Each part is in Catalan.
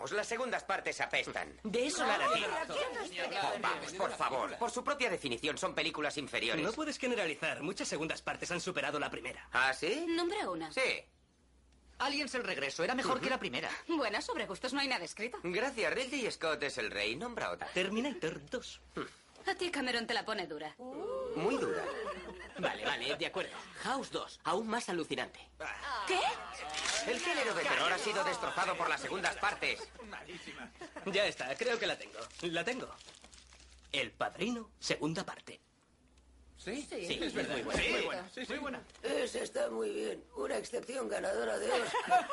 Vamos, las segundas partes apestan. De eso la. Oh, vamos, por favor. Por su propia definición, son películas inferiores. No puedes generalizar. Muchas segundas partes han superado la primera. ¿Ah, sí? Nombra una. Sí. Aliens el regreso era mejor que la primera. Bueno, sobre gustos no hay nada escrito. Gracias, Ridley Scott es el rey. Nombra otra. Terminator 2. A ti Cameron te la pone dura. Muy dura. Vale, vale, de acuerdo. House 2, aún más alucinante. ¿Qué? El género de terror ha sido destrozado por las segundas partes. Ya está, creo que la tengo. La tengo. El Padrino, segunda parte. ¿Sí? Sí, es verdad. muy buena. Sí. Muy buena. Sí, muy buena. Esa está muy bien. Una excepción ganadora de Oscar.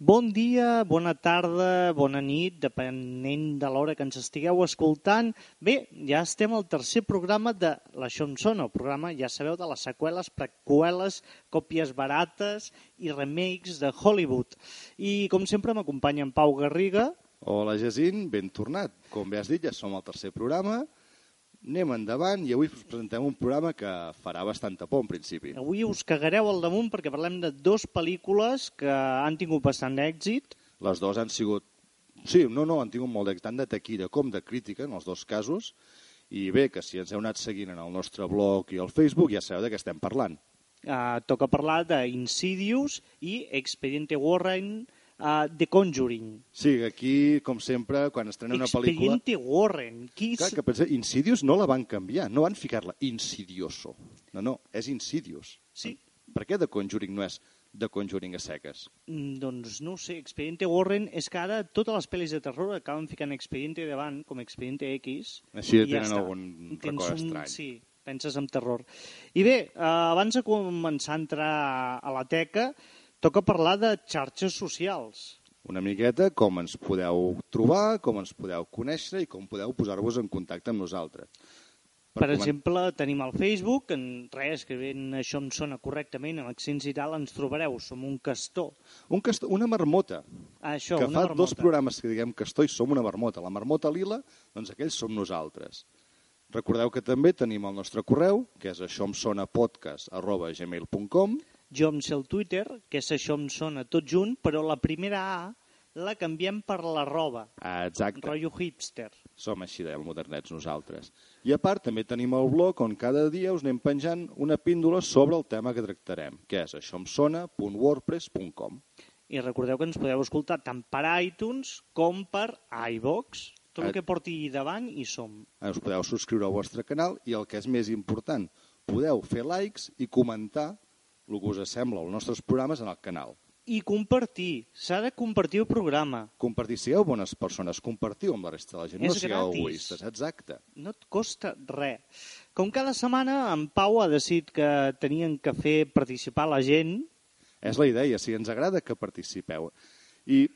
Bon dia, bona tarda, bona nit, depenent de l'hora que ens estigueu escoltant. Bé, ja estem al tercer programa de l'Això em sona, el programa, ja sabeu, de les seqüeles, preqüeles, còpies barates i remakes de Hollywood. I, com sempre, m'acompanya en Pau Garriga. Hola, Jacint, ben tornat. Com bé has dit, ja som al tercer programa. Anem endavant i avui us presentem un programa que farà bastanta por, en principi. Avui us cagareu al damunt perquè parlem de dues pel·lícules que han tingut bastant èxit. Les dues han sigut... Sí, no, no, han tingut molt d'èxit, tant de taquilla com de crítica, en els dos casos. I bé, que si ens heu anat seguint en el nostre blog i al Facebook, ja sabeu de què estem parlant. Uh, toca parlar d'Insidious i Expediente Warren, uh, The Conjuring. Sí, aquí, com sempre, quan estrena una pel·lícula... Expediente Warren. Qui Clar, que pensé, Insidious no la van canviar, no van ficar-la Insidioso. No, no, és Insidious. Sí. Per què The Conjuring no és The Conjuring a seques? Mm, Doncs no sé, Expediente Warren és que ara totes les pel·lis de terror acaben ficant Expediente davant, com Expediente X. Així i ja tenen està. algun Tens record un- estrany. Sí, penses en terror. I bé, eh, abans de començar a entrar a la teca, toca parlar de xarxes socials. Una miqueta com ens podeu trobar, com ens podeu conèixer i com podeu posar-vos en contacte amb nosaltres. Per, comen- exemple, tenim el Facebook, en res, que ben això em sona correctament, amb accents i tal, ens trobareu, som un castor. Un cast... Una marmota, Això, que una fa marmota. dos programes que diguem Castor i som una marmota. La marmota lila, doncs aquells som nosaltres. Recordeu que també tenim el nostre correu, que és això em sona podcast arroba gmail.com Jo em sé el Twitter, que és això em sona tot junt, però la primera A la canviem per la roba, Exacte. rotllo hipster. Som així de modernets nosaltres. I a part també tenim el blog on cada dia us anem penjant una píndola sobre el tema que tractarem, que és això em sona.wordpress.com. I recordeu que ens podeu escoltar tant per iTunes com per iVox. Tot el que porti davant hi som. Us podeu subscriure al vostre canal i el que és més important, podeu fer likes i comentar el que us sembla els nostres programes en el canal. I compartir. S'ha de compartir el programa. Compartir, sigueu bones persones, compartiu amb la resta de la gent, no És sigueu gratis. egoistes, exacte. No et costa res. Com cada setmana, en Pau ha decidit que tenien que fer participar la gent. És la idea, si ens agrada que participeu. I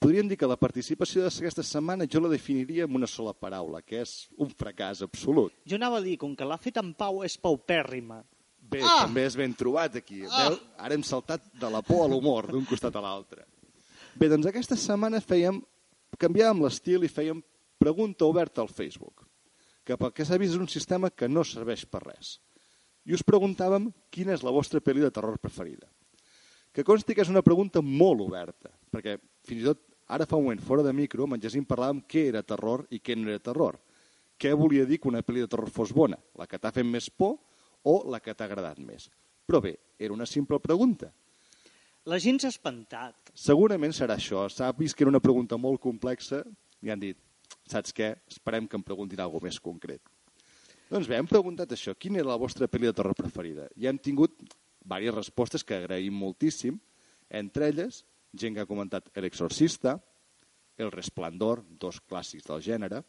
podríem dir que la participació d'aquesta setmana jo la definiria amb una sola paraula, que és un fracàs absolut. Jo anava a dir, com que l'ha fet en Pau, és paupèrrima. Bé, ah! també és ben trobat aquí. Ah! Veu? Ara hem saltat de la por a l'humor d'un costat a l'altre. Bé, doncs aquesta setmana fèiem, canviàvem l'estil i fèiem pregunta oberta al Facebook, que pel que s'ha vist és un sistema que no serveix per res. I us preguntàvem quina és la vostra pel·li de terror preferida. Que consti que és una pregunta molt oberta, perquè fins i tot ara fa un moment fora de micro amb en Jacint parlàvem què era terror i què no era terror. Què volia dir que una pel·li de terror fos bona? La que t'ha fet més por o la que t'ha agradat més? Però bé, era una simple pregunta. La gent s'ha espantat. Segurament serà això. S'ha vist que era una pregunta molt complexa i han dit, saps què? Esperem que em preguntin alguna més concret. Doncs bé, hem preguntat això. Quina era la vostra pel·li de terror preferida? I hem tingut diverses respostes que agraïm moltíssim. Entre elles, gent que ha comentat El Exorcista, El Resplandor, dos clàssics del gènere,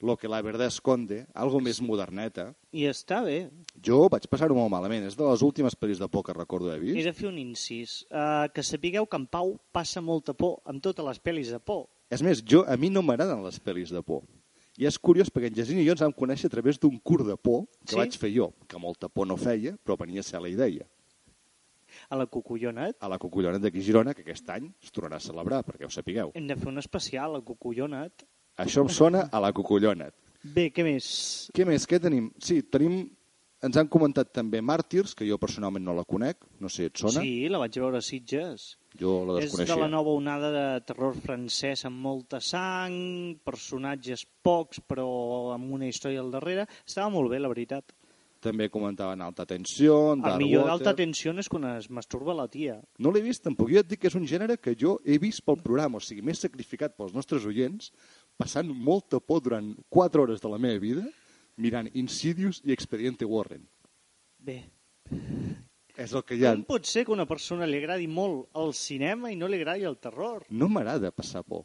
Lo que la verdad esconde, algo més moderneta. I està bé. Jo vaig passar-ho molt malament. És de les últimes pel·lis de por que recordo haver He vist. de fer un incís. Uh, que sapigueu que en Pau passa molta por amb totes les pel·lis de por. És més, jo, a mi no m'agraden les pel·lis de por. I és curiós perquè en Jacint i jo ens vam conèixer a través d'un curt de por que Sí? vaig fer jo, que molta por no feia, però venia a ser la idea. A la Cucullonet A la Cucullonet d'aquí Girona, que aquest any es tornarà a celebrar, perquè ho sapigueu. hem de fer un especial, a la Cucullonet. Això em sona a la Cucullonet. Bé, què més? Què més? Què tenim? Sí, tenim... Ens han comentat també Màrtirs, que jo personalment no la conec, no sé, et sona? Sí, la vaig veure a Sitges. Jo la És desconeixia. de la nova onada de terror francès amb molta sang, personatges pocs però amb una història al darrere. Estava molt bé, la veritat. També comentaven Alta Tensió, El Dark millor Water... d'alta tensió és quan es masturba la tia. No l'he vist tampoc. Jo et dic que és un gènere que jo he vist pel programa, o sigui, m'he sacrificat pels nostres oients, passant molta por durant 4 hores de la meva vida, mirant Insidious i Expediente Warren. Bé, És el que hi ha. com pot ser que una persona li agradi molt el cinema i no li agradi el terror? No m'agrada passar por.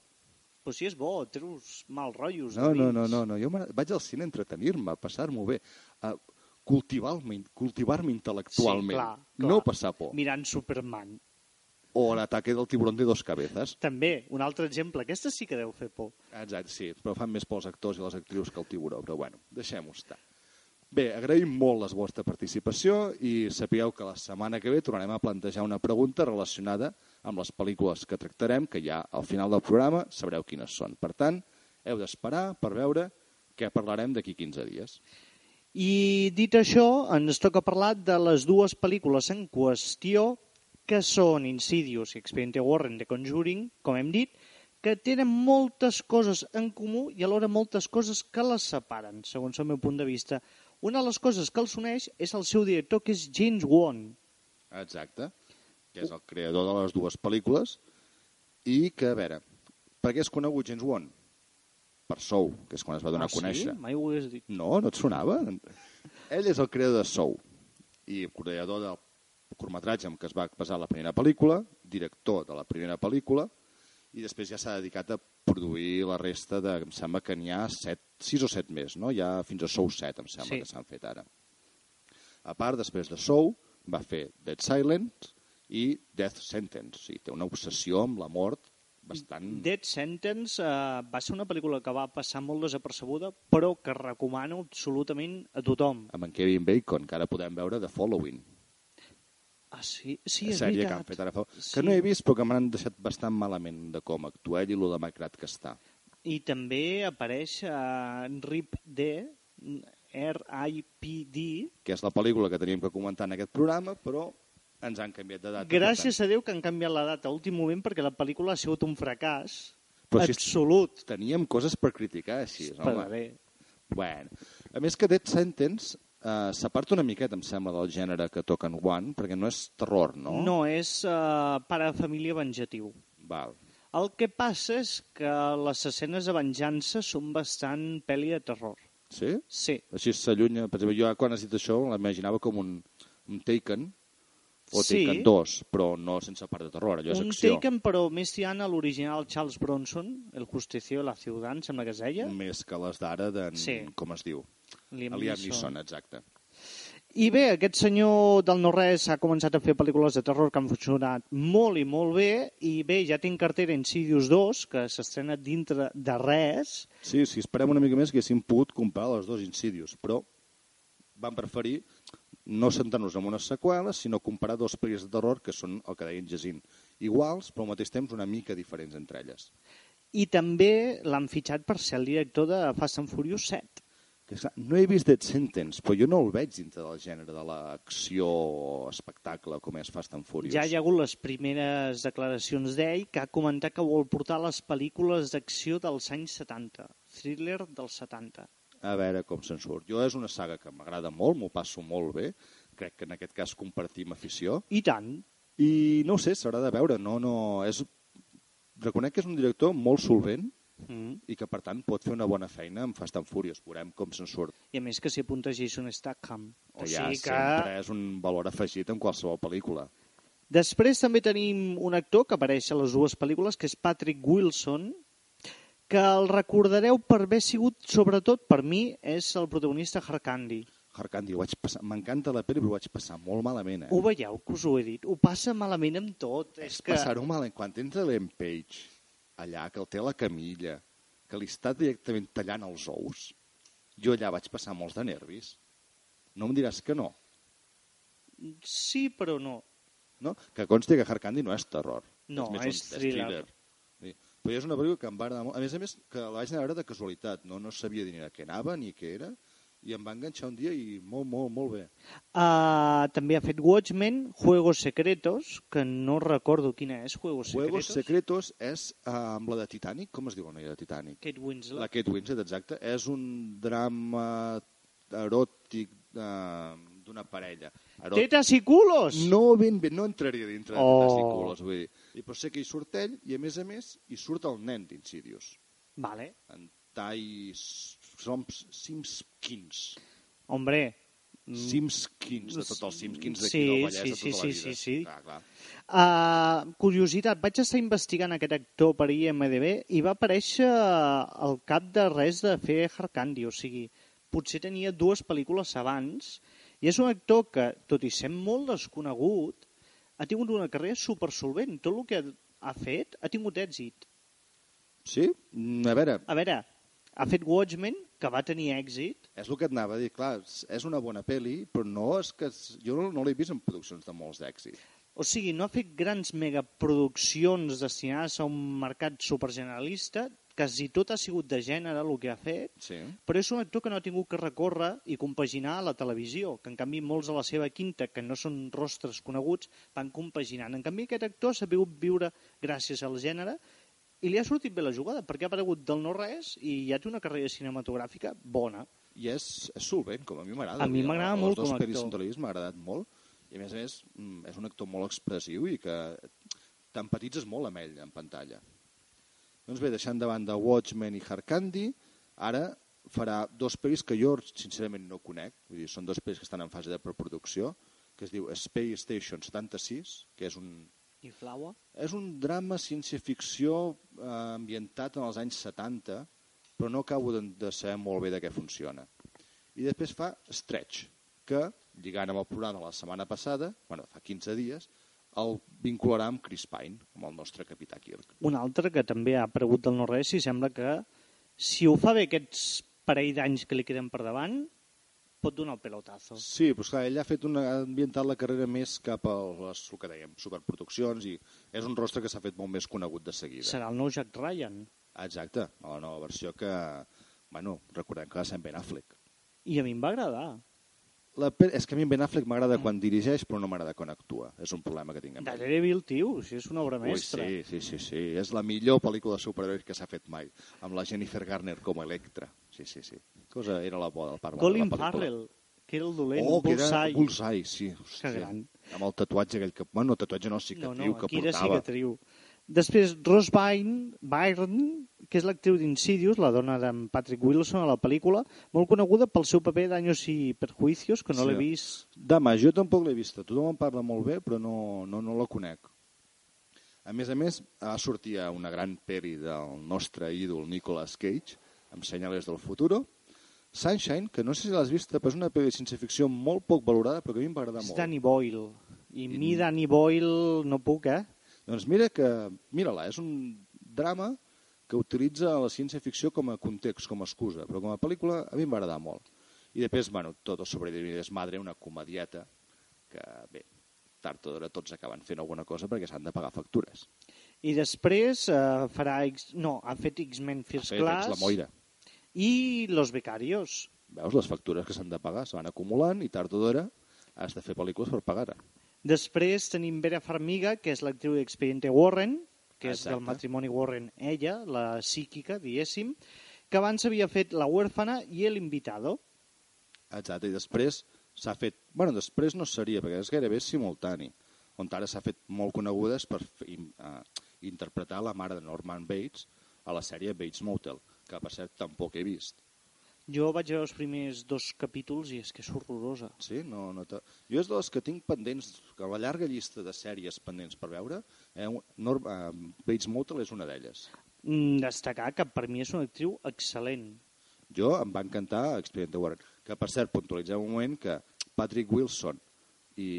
Però si és bo, treus mal rotllos. No, no, no, no, no. Jo vaig al cine a entretenir-me, a passar-m'ho bé, a cultivar-me cultivar intel·lectualment, Sí, clar, clar. no passar por. Mirant Superman. O l'ataque del tiburón de dos cabezas. També, un altre exemple. Aquesta sí que deu fer por. Exacte, sí, però fan més por els actors i les actrius que el tiburó, però bueno, deixem-ho estar. Bé, agraïm molt la vostra participació i sapigueu que la setmana que ve tornarem a plantejar una pregunta relacionada amb les pel·lícules que tractarem, que ja al final del programa sabreu quines són. Per tant, heu d'esperar per veure què parlarem d'aquí 15 dies. I dit això, ens toca parlar de les dues pel·lícules en qüestió, que són Insidious i Expediente Warren de Conjuring, com hem dit, que tenen moltes coses en comú i alhora moltes coses que les separen, segons el meu punt de vista. Una de les coses que els uneix és el seu director, que és James Wan. Exacte, que és el creador de les dues pel·lícules i que, a veure, per què és conegut James Wan? Per Sou, que és quan es va donar ah, a conèixer. Sí? Mai ho hagués dit. No, no et sonava? Ell és el creador de Sou i creador del curtmetratge amb què es va basar la primera pel·lícula, director de la primera pel·lícula, i després ja s'ha dedicat a produir la resta de... Em sembla que n'hi ha set, sis o set més, no? Ja fins a Sou 7, em sembla Sí. que s'han fet ara. A part, després de Sou, va fer Dead Silence i Death Sentence. O sigui, té una obsessió amb la mort bastant... Dead Sentence uh, va ser una pel·lícula que va passar molt desapercebuda, però que recomano absolutament a tothom. amb en Kevin Bacon, que ara podem veure The Following. Ah, sí? Sí, és sèrie veritat. que han fet ara fa... Sí. Que no he vist, però que m'han deixat bastant malament de com actua ell i lo demacrat que està. I també apareix a RIP D, R-I-P-D. Que és la pel·lícula que teníem que comentar en aquest programa, però ens han canviat de data. Gràcies a Déu que han canviat la data a últim moment perquè la pel·lícula ha sigut un fracàs Però si- absolut. tant, teníem coses per criticar, així, Per home. bé. Bueno. A més que Dead Sentence eh, s'aparta una miqueta, em sembla, del gènere que toca en One, perquè no és terror, no? No, és uh, pare de família venjatiu. Val. El que passa és que les escenes de venjança són bastant pel·li de terror. Sí? Sí. Així s'allunya... Per exemple, jo quan has dit això l'imaginava com un, un Taken, o Sí. Taken 2, però no sense part de terror, allò és Un acció. Taken, però més tirant a l'original Charles Bronson, El Justicio de la Ciudad, em sembla que es deia. Més que les d'ara d'en... Sí. Com es diu? Liam Liam Neeson. Exacte. I bé, aquest senyor del no-res ha començat a fer pel·lícules de terror que han funcionat molt i molt bé, i bé, ja tinc cartera Insidious 2, que s'estrena dintre de res, Sí, si esperem una mica més haguéssim pogut comprar les dos Insidious, però van preferir no centrar-nos en unes seqüeles, sinó comparar dos pel·lis de terror que són, el que deien Jacint, iguals, però al mateix temps una mica diferents entre elles. i també l'han fitxat per ser el director de Fast and Furious 7. Que, clar, no he vist Dead Sentence, però jo no el veig dintre del gènere de l'acció espectacle com és Fast and Furious. Ja hi ha hagut les primeres declaracions d'ell que ha comentat que vol portar les pel·lícules d'acció dels anys 70, thriller dels 70. A veure com se'n surt. Jo és una saga que m'agrada molt, m'ho passo molt bé, crec que en aquest cas compartim afició, I tant. i no sé, s'haurà de veure, no, no, és... Reconec que és un director molt solvent Mm. i que, per tant, pot fer una bona feina amb Fast and Furious. Veurem com se'n surt. I a més que s'hi apunta Jason Statham. O ja sigui que... sempre és un valor afegit en qualsevol pel·lícula. Després també tenim un actor que apareix a les dues pel·lícules, que és Patrick Wilson, que el recordareu per haver sigut, sobretot per mi, és el protagonista Candy, ho vaig passar... m'encanta la pel·li, però ho vaig passar molt malament, eh? Ho veieu, que us ho he dit? Ho passa malament amb tot. és És que... passar-ho malament. Quan entra l'Em Page, allà, que el té a la camilla, que li està directament tallant els ous, jo allà vaig passar molts de nervis. No em diràs que no, Sí, però no. no? Que consti que Hard Candy no és terror. No, més és un- thriller. Sí. Però és una pel·lícula que em va agradar molt. A més a més, que la vaig anar a veure de casualitat. No, no sabia ni a què anava ni què era. I em va enganxar un dia i molt, molt, molt bé. Uh, també ha fet Watchmen, Juegos Secretos, que no recordo quina és, Juegos, Juegos Secretos. Secretos és uh, amb la de Titanic. Com es diu la noia de Titanic? Kate Winslet. La Kate Winslet, exacte. És un drama eròtic uh, d'una parella. Eròtic. Tetas i culos! No, ben bé, no entraria dintre de Oh. tetes i culos, vull dir. I però sé que hi surt ell i, a més a més, hi surt el nen d'Insidious. Vale. En Tai Soms Simpkins. Hombre, Simpkins, de tots els Simpkins d'aquí Sí, del Vallès sí, de sí, tota la sí, vida. sí, sí. Clar, clar. Uh, curiositat, vaig estar investigant aquest actor per IMDB i va aparèixer al cap de res de fer Hard Candy, o sigui, potser tenia dues pel·lícules abans i és un actor que, tot i ser molt desconegut, ha tingut una carrera supersolvent. Tot el que ha fet ha tingut èxit. Sí? Mm, A veure, A veure, ha fet Watchmen, que va tenir èxit, és el que et anava a dir. Clar, és una bona pel·li, però no és que... Jo no, no l'he vist en produccions de molts d'èxit. o sigui, no ha fet grans megaproduccions destinades a un mercat supergeneralista, quasi tot ha sigut de gènere el que ha fet, Sí. però és un actor que no ha tingut que recórrer i compaginar a la televisió, que en canvi molts de la seva quinta, que no són rostres coneguts, van compaginant. En canvi aquest actor s'ha pogut viure gràcies al gènere i li ha sortit bé la jugada, perquè ha aparegut del no-res i ja té una carrera cinematogràfica bona. I és, és solvent, com a mi m'agrada. A mi m'agrada molt com a actor. l'he vist m'ha agradat molt. I a més a més, mm, és un actor molt expressiu i que t'empatitzes molt amb ell en pantalla. Doncs bé, deixant de banda Watchmen i Hard Candy, ara farà dos pel·lis que jo sincerament no conec, vull dir, són dos pel·lis que estan en fase de preproducció, que es diu Space Station 76, que és un, I Flower? és un drama ciència-ficció eh, ambientat en els anys 70, però no acabo de, de saber molt bé de què funciona. I després fa Stretch, que, lligant amb el programa la setmana passada, bueno, fa 15 dies, el vincularà amb Chris Pine, amb el nostre capità Kirk. Un altre que també ha aparegut del no-res i sembla que si ho fa bé aquests parell d'anys que li queden per davant, pot donar el pelotazo. Sí, però esclar, ell ha fet una, ha ambientat la carrera més cap a les, el que dèiem, superproduccions i és un rostre que s'ha fet molt més conegut de seguida. Serà el nou Jack Ryan. Exacte, la nova versió que, bueno, recordem que va ser en Ben Affleck. I a mi em va agradar. La, és que a mi en Ben Affleck m'agrada quan dirigeix, però no m'agrada quan actua. És un problema que tinc. Daredevil, tio, si és una obra Ui, mestra. sí, sí, sí, sí. És la millor pel·lícula de superherois que s'ha fet mai, amb la Jennifer Garner com a Electra. Sí, sí, sí. Cosa era la bona part Colin. Farrell, que era el dolent, Oh, que era Bullseye. Bullseye, sí. Hòstia. gran. Amb el tatuatge aquell que... Bueno, tatuatge no, cicatriu no, no, que aquí era portava. cicatriu. Després, Rose Byrne, Byrne, que és l'actriu d'Insidious, la dona d'en Patrick Wilson a la pel·lícula, molt coneguda pel seu paper d'Años i Perjuicios, que no Sí. l'he vist. Dama, jo tampoc l'he vista. Tothom en parla molt bé, però no, no, no la conec. A més a més, va sortir a una gran peli del nostre ídol Nicolas Cage, amb Senyales del Futuro. Sunshine, que no sé si l'has vista, però és una pel·li de ciència-ficció molt poc valorada, però que a mi em va agradar És molt. Danny Boyle. I mi, Danny Boyle, no puc, eh? Doncs mira que, mira-la, és un drama que utilitza la ciència-ficció com a context, com a excusa, però com a pel·lícula a mi em va agradar molt. I després, bueno, tot sobre Divinides Madre, una comedieta que, bé, tard o d'hora tots acaben fent alguna cosa perquè s'han de pagar factures. I després eh, farà... X... No, ha fet X-Men First Ha fet Class la Moira. i Los Becarios. Veus, les factures que s'han de pagar se van acumulant i tard o d'hora has de fer pel·lícules per pagar-te. Després tenim Vera Farmiga, que és l'actriu d'Expediente Warren, que és Exacte. del matrimoni Warren ella, la psíquica, diguéssim, que abans havia fet La huérfana i El invitado. Exacte, i després s'ha fet... bueno, després no seria, perquè és gairebé simultani, on ara s'ha fet molt conegudes per uh, interpretar la mare de Norman Bates a la sèrie Bates Motel, que per cert tampoc he vist. Jo vaig veure els primers dos capítols i és que és horrorosa. Sí? No, no te... Jo és de les que tinc pendents, que la llarga llista de sèries pendents per veure, eh, Norm, uh, Bates Motel és una d'elles. Mm, destacar que per mi és una actriu excel·lent. Jo em va encantar Expedient Warren, que per cert, puntualitzem un moment que Patrick Wilson i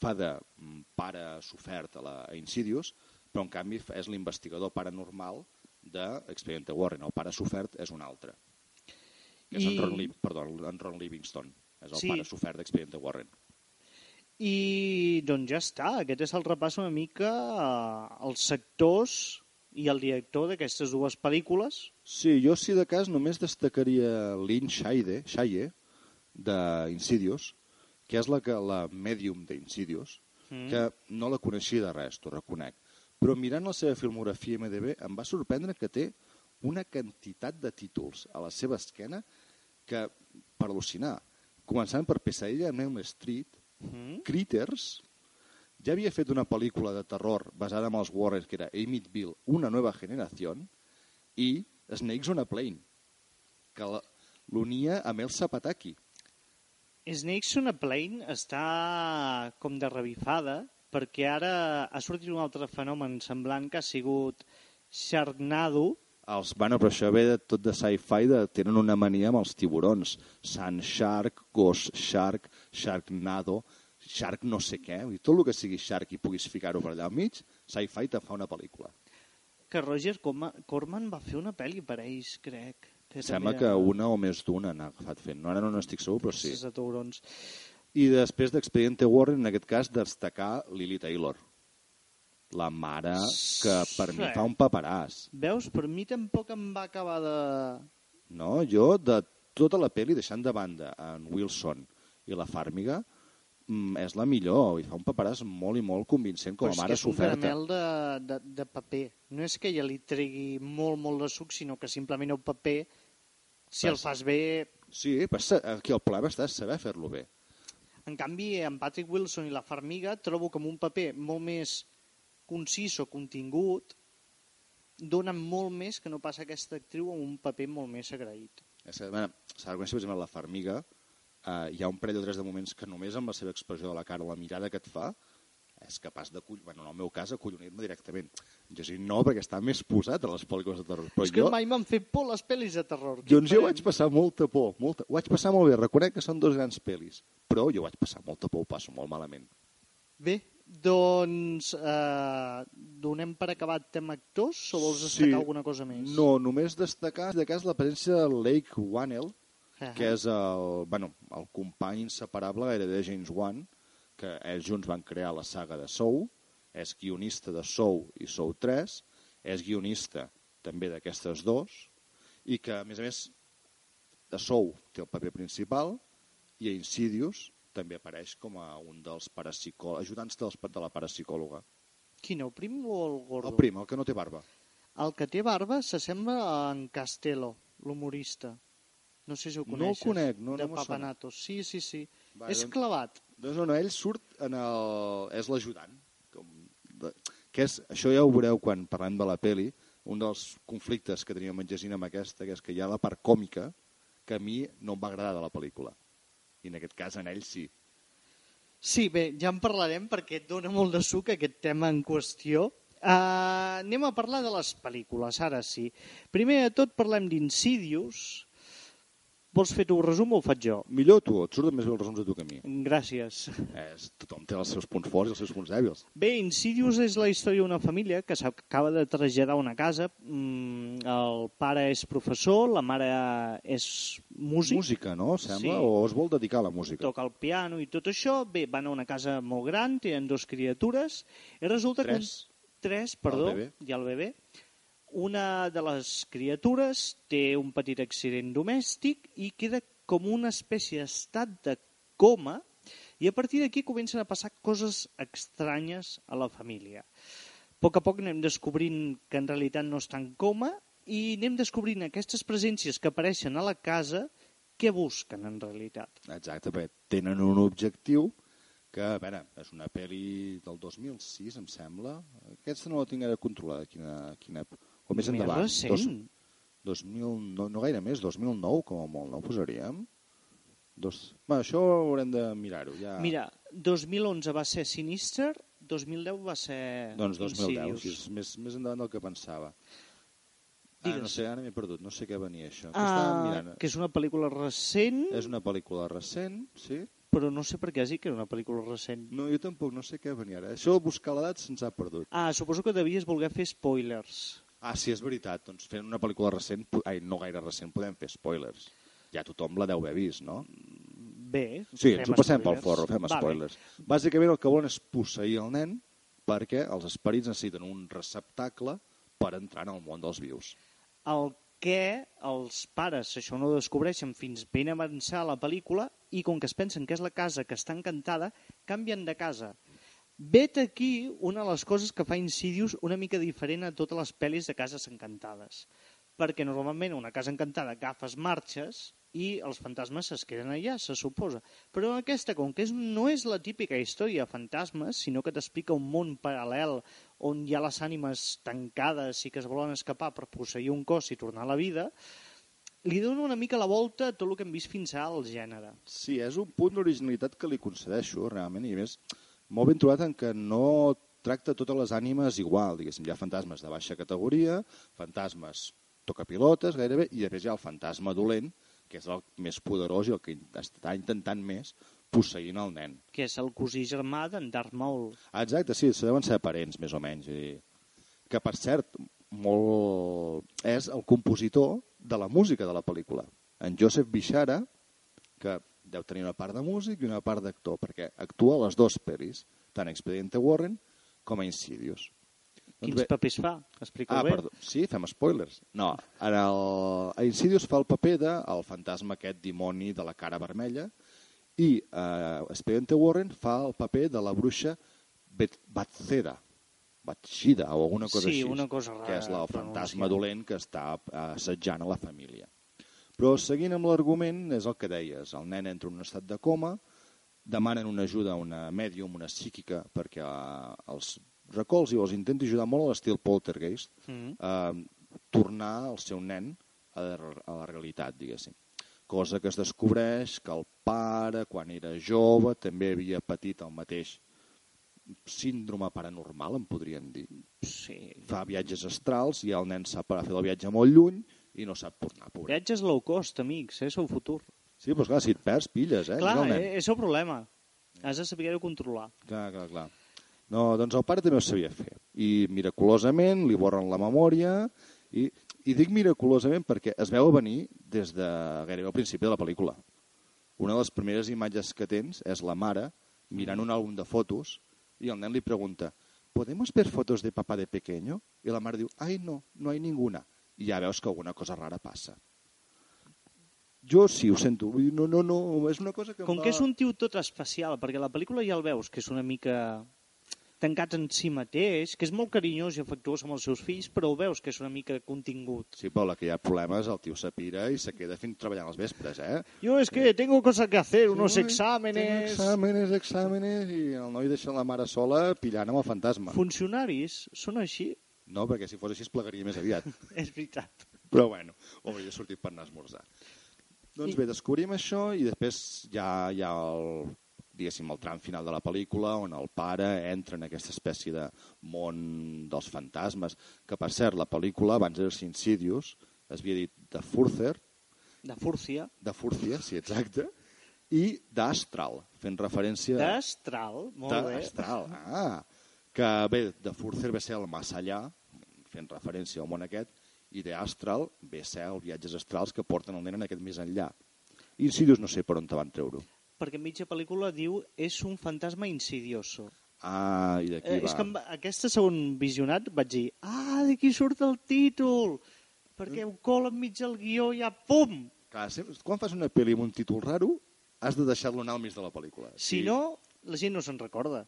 fa de mm, pare sofert a, la, a Insidious, però en canvi és l'investigador paranormal d'Expediente Warren. El pare sofert és un altre. És I- en Ron, Liv perdó, en Ron Livingston. És el Sí. pare sofert d'Expediente Warren. I doncs ja està, aquest és el repàs una mica eh, als sectors i el director d'aquestes dues pel·lícules. Sí, jo si de cas només destacaria Lynn Shaye, Shaye d'Insidious, que és la, que, la medium d'Insidious, Mm. que no la coneixia de res, t'ho reconec. Però mirant la seva filmografia IMDb em va sorprendre que té una quantitat de títols a la seva esquena que, per al·lucinar, començant per Pesadilla en Elm Street, Mm. Critters, ja havia fet una pel·lícula de terror basada en els Warrens, que era Amityville, una nova generació, i Snakes on a Plane, que l'unia amb el Zapataki. Snakes on a Plane està com de revifada perquè ara ha sortit un altre fenomen semblant que ha sigut Sharknado, Els, bueno, però això ve de tot de sci-fi, de, tenen una mania amb els tiburons. Sun Shark, Ghost Shark, Sharknado, Shark no sé què. I tot el que sigui Shark i puguis ficar-ho per allà al mig, sci-fi te fa una pel·lícula. que Roger Corma- Corman va fer una pel·li per ells, crec. Que Sembla també que una o més d'una n'ha agafat fent. No, ara no n'estic segur, però sí. és de taurons. I després d'Expediente Warren, en aquest cas, destacar Lily Taylor. La mare que per mi fa un paperàs. Veus, per mi tampoc em va acabar de... No? Jo, de tota la pel·li, deixant de banda en Wilson i la Fàrmiga, mm, és la millor i fa un paperàs molt i molt convincent com Però a és mare que és un soferta. caramel de, de, de paper. No és que ella li tregui molt, molt de suc, sinó que simplement el paper, si el Vas. fas bé... Sí, però sa- aquí el problema està saber fer-lo bé. En canvi, en Patrick Wilson i la Farmiga trobo amb un paper molt més concís o contingut donen molt més que no passa aquesta actriu amb un paper molt més agraït. És que, bueno, S'ha de reconèixer, per exemple, la Farmiga, eh, hi ha un parell o tres de moments que només amb la seva expressió de la cara, la mirada que et fa, és capaç de, bueno, en el meu cas, acollonir-me directament. Jo sí, no, perquè està més posat a les pel·lícules de terror. Però és que jo, mai m'han fet por les pel·lis de terror. Doncs jo vaig passar molta por. Molta... Ho vaig passar molt bé. Reconec que són dos grans pel·lis. Però jo vaig passar molta por, ho passo molt malament. Bé, doncs eh, donem per acabat tema actors o vols destacar alguna cosa més? No, només destacar de cas la presència de Lake Whannell, Ah. que és el, bueno, el company inseparable gairebé de James Wan, que ells junts van crear la saga de Soul, és guionista de Soul i Soul 3, és guionista també d'aquestes dos, i que, a més a més, de Soul té el paper principal, i a Insidious també apareix com a un dels parapsicò... ajudants dels, de la parapsicòloga. Quin, el prim o el gordo? El prim, el que no té barba. El que té barba s'assembla a en Castello, l'humorista. No sé si ho No el coneixes. conec, no- no de sona. Papanatos. Sí, sí, sí. Va, és doncs- clavat. Doncs no, no, ell surt en el... és l'ajudant. Com de... Que és, això ja ho veureu quan parlem de la peli, un dels conflictes que teníem amb Gesina amb aquesta, que és que hi ha la part còmica que a mi no em va agradar de la pel·lícula. I en aquest cas en ell sí. Sí, bé, ja en parlarem perquè et dona molt de suc aquest tema en qüestió. Uh, anem a parlar de les pel·lícules, ara sí. Primer de tot parlem d'Insidious. Vols fer tu un resum o ho faig jo? Millor tu, et surten més bé els resums a tu que a mi. Gràcies. És, tothom té els seus punts forts i els seus punts dèbils. Bé, Insidious és la història d'una família que s'acaba de traslladar a una casa. Mm, el pare és professor, la mare és músic, Música, no? Sembla? Sí. O es vol dedicar a la música? toca el piano i tot això. Bé, van a una casa molt gran, tenen dos criatures, i resulta que... Tres. Un... Tres, perdó, bebè. i el bebè. Una de les criatures té un petit accident domèstic i queda com una espècie d'estat de coma i a partir d'aquí comencen a passar coses estranyes a la família. A poc a poc anem descobrint que en realitat no està en coma i anem descobrint aquestes presències que apareixen a la casa què busquen en realitat. Exacte, perquè tenen un objectiu que, a veure, és una pel·li del 2006, em sembla. Aquesta no la tinc ara controlada, quina, quina època. O més Més endavant. recent. Dos, 2000, no, no gaire més, 2009, com a molt, no ho posaríem? Dos... Bueno, això haurem de mirar-ho. Ja... Mira, 2011 va ser Sinister, 2010 va ser Doncs 2010, Insidious. sí, és més, més endavant del que pensava. Ah, no sé, ara m'he perdut, no sé què venia això. Estàvem Ah, mirant? que és una pel·lícula recent, És una pel·lícula recent, sí? però no sé per què has dit que era una pel·lícula recent. No, jo tampoc no sé què venia ara. Això de buscar l'edat se'ns ha perdut. Ah, suposo que devies voler fer spoilers. Ah, sí, és veritat. Doncs fent una pel·lícula recent, ai, no gaire recent, podem fer spoilers. Ja tothom la deu haver vist, no? Bé, Sí, ens ho passem pel spoilers. forro, fem Va bé. spoilers. Bàsicament el que volen és posseir el nen perquè els esperits necessiten un receptacle per entrar en el món dels vius. El que els pares això no ho descobreixen fins ben avançar la pel·lícula i com que es pensen que és la casa que està encantada, canvien de casa. Vet aquí una de les coses que fa Insidious una mica diferent a totes les pel·lis de cases encantades. Perquè normalment una casa encantada agafes marxes i els fantasmes es queden allà, se suposa. Però aquesta, com que no és la típica història de fantasmes, sinó que t'explica un món paral·lel on hi ha les ànimes tancades i que es volen escapar per posseir un cos i tornar a la vida, li dona una mica la volta a tot el que hem vist fins ara al gènere. Sí, és un punt d'originalitat que li concedeixo, realment, i a més, molt ben trobat en que no tracta totes les ànimes igual, diguéssim, hi ha fantasmes de baixa categoria, fantasmes tocapilotes gairebé, i després hi ha el fantasma dolent, que és el més poderós i el que està intentant més posseint el nen. que és el cosí germà d'en Darth Maul. Exacte, sí, se deuen ser parents, més o menys. I... Que, per cert, molt... és el compositor de la música de la pel·lícula. En Joseph Bishara, que deu tenir una part de músic i una part d'actor, perquè actua a les dues pel·lis, tant a Expediente Warren com a Insidious. Quins bé- papers fa? Explica-ho Ah, bé. perdó. Sí, fem spoilers. No, en el... a Insidious fa el paper de el fantasma aquest dimoni de la cara vermella i eh, Expediente Warren fa el paper de la bruixa Bet Batzeda, Batshida o alguna cosa Sí, així. una cosa Que és rara el fantasma dolent que està eh, assetjant a la família. Però seguint amb l'argument, és el que deies, el nen entra en un estat de coma, demanen una ajuda a una mèdium, una psíquica, perquè eh, els recolzi o els intenti ajudar molt a l'estil poltergeist, Mm. eh, tornar el seu nen a la, a la realitat, diguéssim. Cosa que es descobreix que el pare, quan era jove, també havia patit el mateix síndrome paranormal, en podrien dir. Sí. Fa viatges astrals i el nen sap per fer el viatge molt lluny i no sap tornar, pobret. Viatges low cost, amics, és el futur. Sí, doncs clar, si et perds, pilles, eh? Clar, nen. eh, és el problema. Has de saber-ho controlar. Clar, clar, clar. No, doncs el pare també ho sabia fer. I miraculosament li borren la memòria i, i dic miraculosament perquè es veu venir des de gairebé al principi de la pel·lícula. Una de les primeres imatges que tens és la mare mirant un àlbum de fotos i el nen li pregunta ¿Podemos ver fotos de papá de pequeño? I la mare diu, ai no, no hay ninguna. Ja veus que alguna cosa rara passa. Jo sí, ho sento. No, no, no, és una cosa que Com va... que és un tio tot especial, perquè la pel·lícula ja el veus, que és una mica tancat en si mateix, que és molt carinyós i afectuós amb els seus fills, però ho veus que és una mica contingut. Sí, però la que hi ha problemes, el tio s'apira i se queda fins treballant als vespres, eh? Yo es que tengo cosas que hacer, unos Tengo exámenes... Exàmenes, exàmenes, i el noi deixa la mare sola pillant amb el fantasma. Funcionaris són així, No, perquè si fos així es plegaria més aviat. és veritat. Però bueno, hauria sortit per anar a esmorzar. Doncs bé, descobrim això i després ja hi ha el, diguéssim, el tram final de la pel·lícula on el pare entra en aquesta espècie de món dels fantasmes, que per cert, la pel·lícula, abans era Insidious, es havia dit de Further, De fúrcia, de Furcia, sí, exacte, i d'Astral, fent referència... d'astral, molt bé. D'Astral, ah. Que bé, de Further ve a ser el més allà, fent referència al món aquest, i d'Astral ve a ser els viatges astrals que porten el nen en aquest més enllà. Insidious no sé per on te van treure-ho. Perquè mitja pel·lícula diu és un fantasma insidioso. Ah, i d'aquí Eh, va. és que amb aquesta segon visionat vaig dir ah, d'aquí surt el títol perquè ho cola enmig del guió i ja pum! Clar, quan fas una pel·li amb un títol raro, has de deixar-lo anar al mig de la pel·lícula. Si no, la gent no se'n recorda.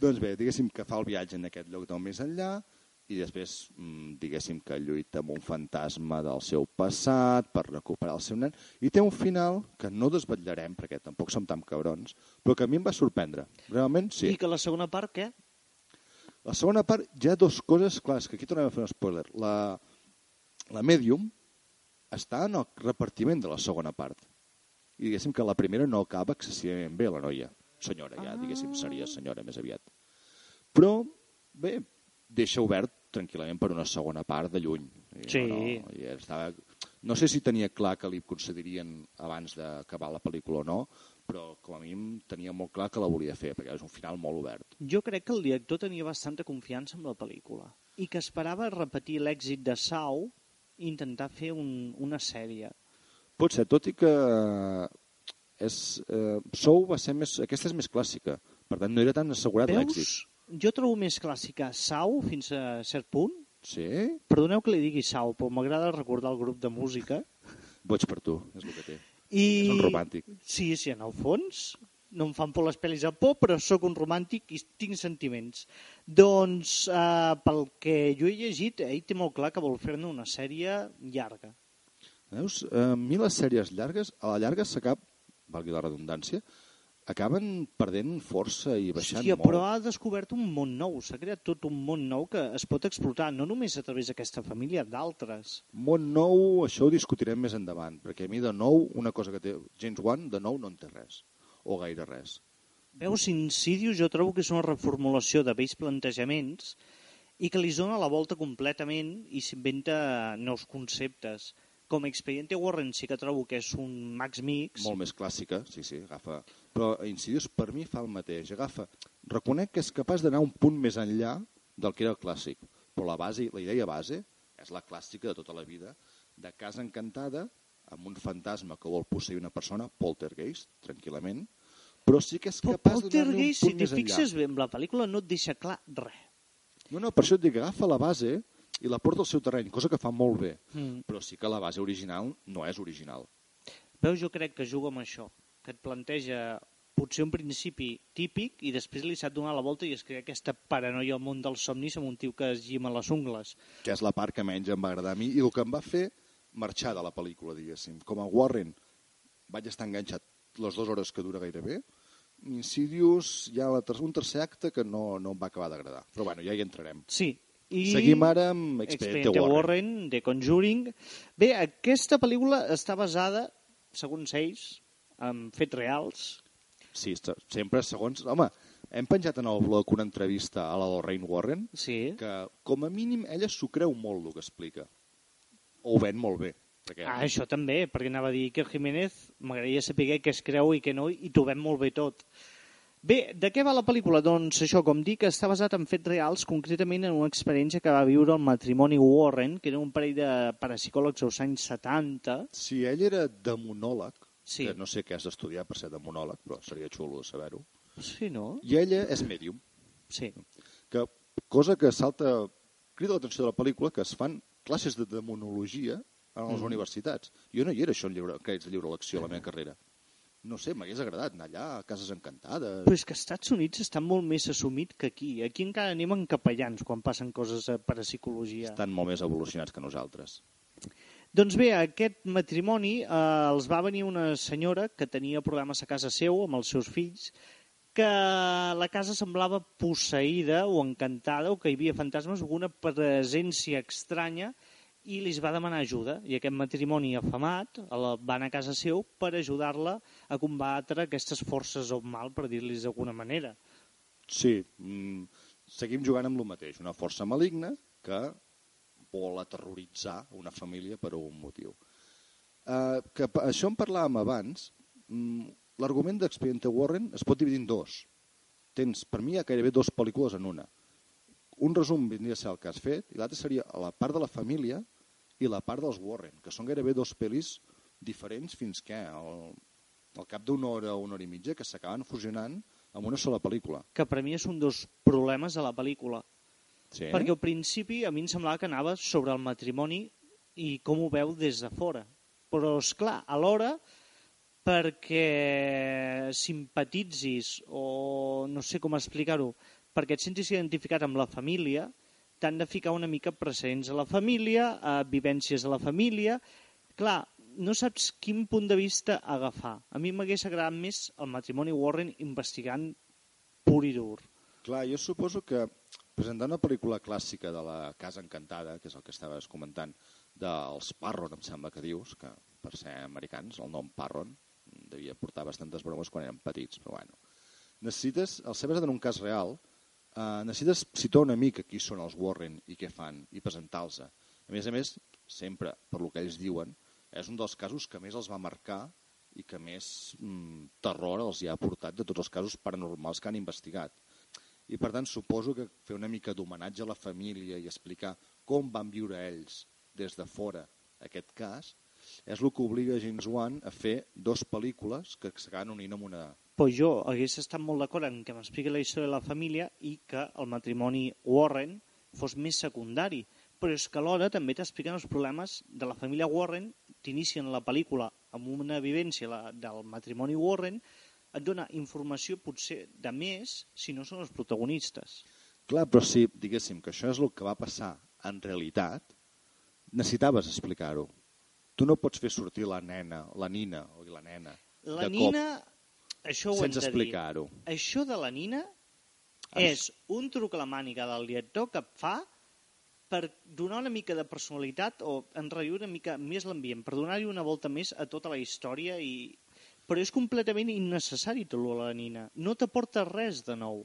Doncs bé, diguéssim que fa el viatge en aquest lloc del més enllà i després, mm, diguéssim que lluita amb un fantasma del seu passat per recuperar el seu nen i té un final que no desvetllarem perquè tampoc som tan cabrons, però que a mi em va sorprendre. Realment, sí. I que la segona part, què? La segona part, hi ha dues coses, clar, és que aquí tornem a fer un spoiler. La, la Medium està en el repartiment de la segona part. I diguéssim que la primera no acaba excessivament bé, la noia. Senyora, ja, diguéssim, seria senyora més aviat. Però, bé, deixa obert tranquil·lament per una segona part de lluny. I, Sí. No, i estava... no sé si tenia clar que li concedirien abans d'acabar la pel·lícula o no, però com a mínim tenia molt clar que la volia fer, perquè és un final molt obert. Jo crec que el director tenia bastanta confiança en la pel·lícula i que esperava repetir l'èxit de Sau i intentar fer un, una sèrie. Pot ser, tot i que és, eh, Sou va ser més... Aquesta és més clàssica, per tant no era tan assegurat l'èxit. Jo trobo més clàssica Sau fins a cert punt. Sí? Perdoneu que li digui Sau, però m'agrada recordar el grup de música. Boig per tu, és el que té. I... És un romàntic. Sí, sí, en el fons no em fan por les pel·lis de por, però sóc un romàntic i tinc sentiments. Doncs, eh, pel que jo he llegit, ell té molt clar que vol fer-ne una sèrie llarga. Veus? Eh, a mi les sèries llargues, a la llarga s'acaba, valgui la redundància, acaben perdent força i baixant Hòstia, molt. però ha descobert un món nou, s'ha creat tot un món nou que es pot explotar, no només a través d'aquesta família, d'altres. Món nou, això ho discutirem més endavant, perquè a mi de nou, una cosa que té James Wan, de nou no en té res, o gaire res. Veus, Insidious jo trobo que és una reformulació de vells plantejaments i que li dona la volta completament i s'inventa nous conceptes. Com Expediente Warren sí que trobo que és un Max Mix. Molt més clàssica, sí, sí, agafa... Però Insidious per mi fa el mateix, agafa... Reconec que és capaç d'anar un punt més enllà del que era el clàssic, però la base, la idea base és la clàssica de tota la vida, de casa encantada, amb un fantasma que vol posseir una persona, poltergeist, tranquil·lament, però sí que és capaç de donar-li un Poltergeist, si punt t'hi més enllà. fixes bé amb la pel·lícula, no et deixa clar res. No, no, per això et dic, agafa la base i la porta al seu terreny, cosa que fa molt bé. Mm. Però sí que la base original no és original. Veus, jo crec que juga amb això, que et planteja potser un principi típic i després li sap donar la volta i es crea aquesta paranoia al món dels somnis amb un tio que es gima les ungles. que és la part que menys em va agradar a mi i el que em va fer marxar de la pel·lícula, diguéssim. Com a Warren vaig estar enganxat les dues hores que dura gairebé, Insidious hi ha la ter un tercer acte que no, no em va acabar d'agradar. Però bueno, ja hi entrarem. Sí. I Seguim ara amb Expediente Expediente Warren. Warren, de Conjuring. Bé, aquesta pel·lícula està basada, segons ells, en fets reals. Sí, sempre segons... Home, hem penjat en el blog una entrevista a la Lorraine Warren Sí. que, com a mínim, ella s'ho creu molt el que explica. O ho ven molt bé. Perquè Ah, això també, perquè anava a dir que Jiménez m'agradaria saber què es creu i què no, i t'ho ven molt bé tot. Bé, de què va la pel·lícula? Doncs això, com dic, està basat en fets reals, concretament en una experiència que va viure el matrimoni Warren, que era un parell de parapsicòlegs als anys 70. Si ell era demonòleg, Sí. que no sé què has d'estudiar per ser demonòleg, però seria xulo saber-ho, Sí, no? i ella és mèdium, Sí. que, cosa que salta, crida l'atenció de la pel·lícula, que es fan classes de demonologia a les Mhm. universitats. Jo no hi era això en lliure, crèdits de lliure elecció a la meva carrera. No sé, m'hagués agradat anar allà, a cases encantades... Però és que als Estats Units està molt més assumit que aquí. Aquí encara anem en capellans quan passen coses a parapsicologia. Estan molt més evolucionats que nosaltres. Doncs bé, aquest matrimoni eh, els va venir una senyora que tenia problemes a casa seu amb els seus fills, que la casa semblava posseïda o encantada o que hi havia fantasmes o alguna presència estranya i li va demanar ajuda. I aquest matrimoni afamat la, va anar a casa seu per ajudar-la a combatre aquestes forces o mal, per dir-los d'alguna manera. Sí, mm, seguim jugant amb el mateix. Una força maligna que vol aterroritzar una família per un motiu. Uh, que això en parlàvem abans. Mm, L'argument d'Expediente Warren es pot dividir en dos. Tens, per mi, hi ha gairebé dues pel·lícules en una. Un resum vindria a ser el que has fet i l'altre seria la part de la família i la part dels Warren, que són gairebé dos pel·lis diferents fins que al, al cap d'una hora o una hora i mitja que s'acaben fusionant en una sola pel·lícula. Que per mi és un dels problemes de la pel·lícula. Sí? Perquè al principi a mi em semblava que anava sobre el matrimoni i com ho veu des de fora. Però, és clar, alhora, perquè simpatitzis o no sé com explicar-ho, perquè et sentis identificat amb la família, t'han de ficar una mica precedents a la família, a vivències a la família... Clar, no saps quin punt de vista agafar. A mi m'hagués agradat més el matrimoni Warren investigant pur i dur. Clar, jo suposo que presentar una pel·lícula clàssica de la Casa Encantada, que és el que estaves comentant, dels Parron, em sembla que dius, que per ser americans, el nom Parron devia portar bastantes bromes quan eren petits, però bueno. Necessites, ser basat en un cas real, eh, necessites situar una mica qui són els Warren i què fan, i presentar-los. A més a més, sempre, per lo que ells diuen, és un dels casos que més els va marcar i que més mm, terror els hi ha portat de tots els casos paranormals que han investigat. I per tant suposo que fer una mica d'homenatge a la família i explicar com van viure ells des de fora aquest cas és el que obliga James Wan a fer dos pel·lícules que s'acaben unint amb una... Pues jo hagués estat molt d'acord en que m'expliqui la història de la família i que el matrimoni Warren fos més secundari. Però és que alhora també t'expliquen els problemes de la família Warren, t'inicien la pel·lícula amb una vivència la, del matrimoni Warren, et dona informació potser de més si no són els protagonistes. Clar, però si diguéssim que això és el que va passar en realitat, necessitaves explicar-ho. Tu no pots fer sortir la nena, la nina o la nena La de Nina, això ho sense explicar-ho. Això de la Nina Ai. és un truc a la màniga del director que fa per donar una mica de personalitat o enrair una mica més l'ambient, per donar-hi una volta més a tota la història i... però és completament innecessari tot la Nina. No t'aporta res de nou.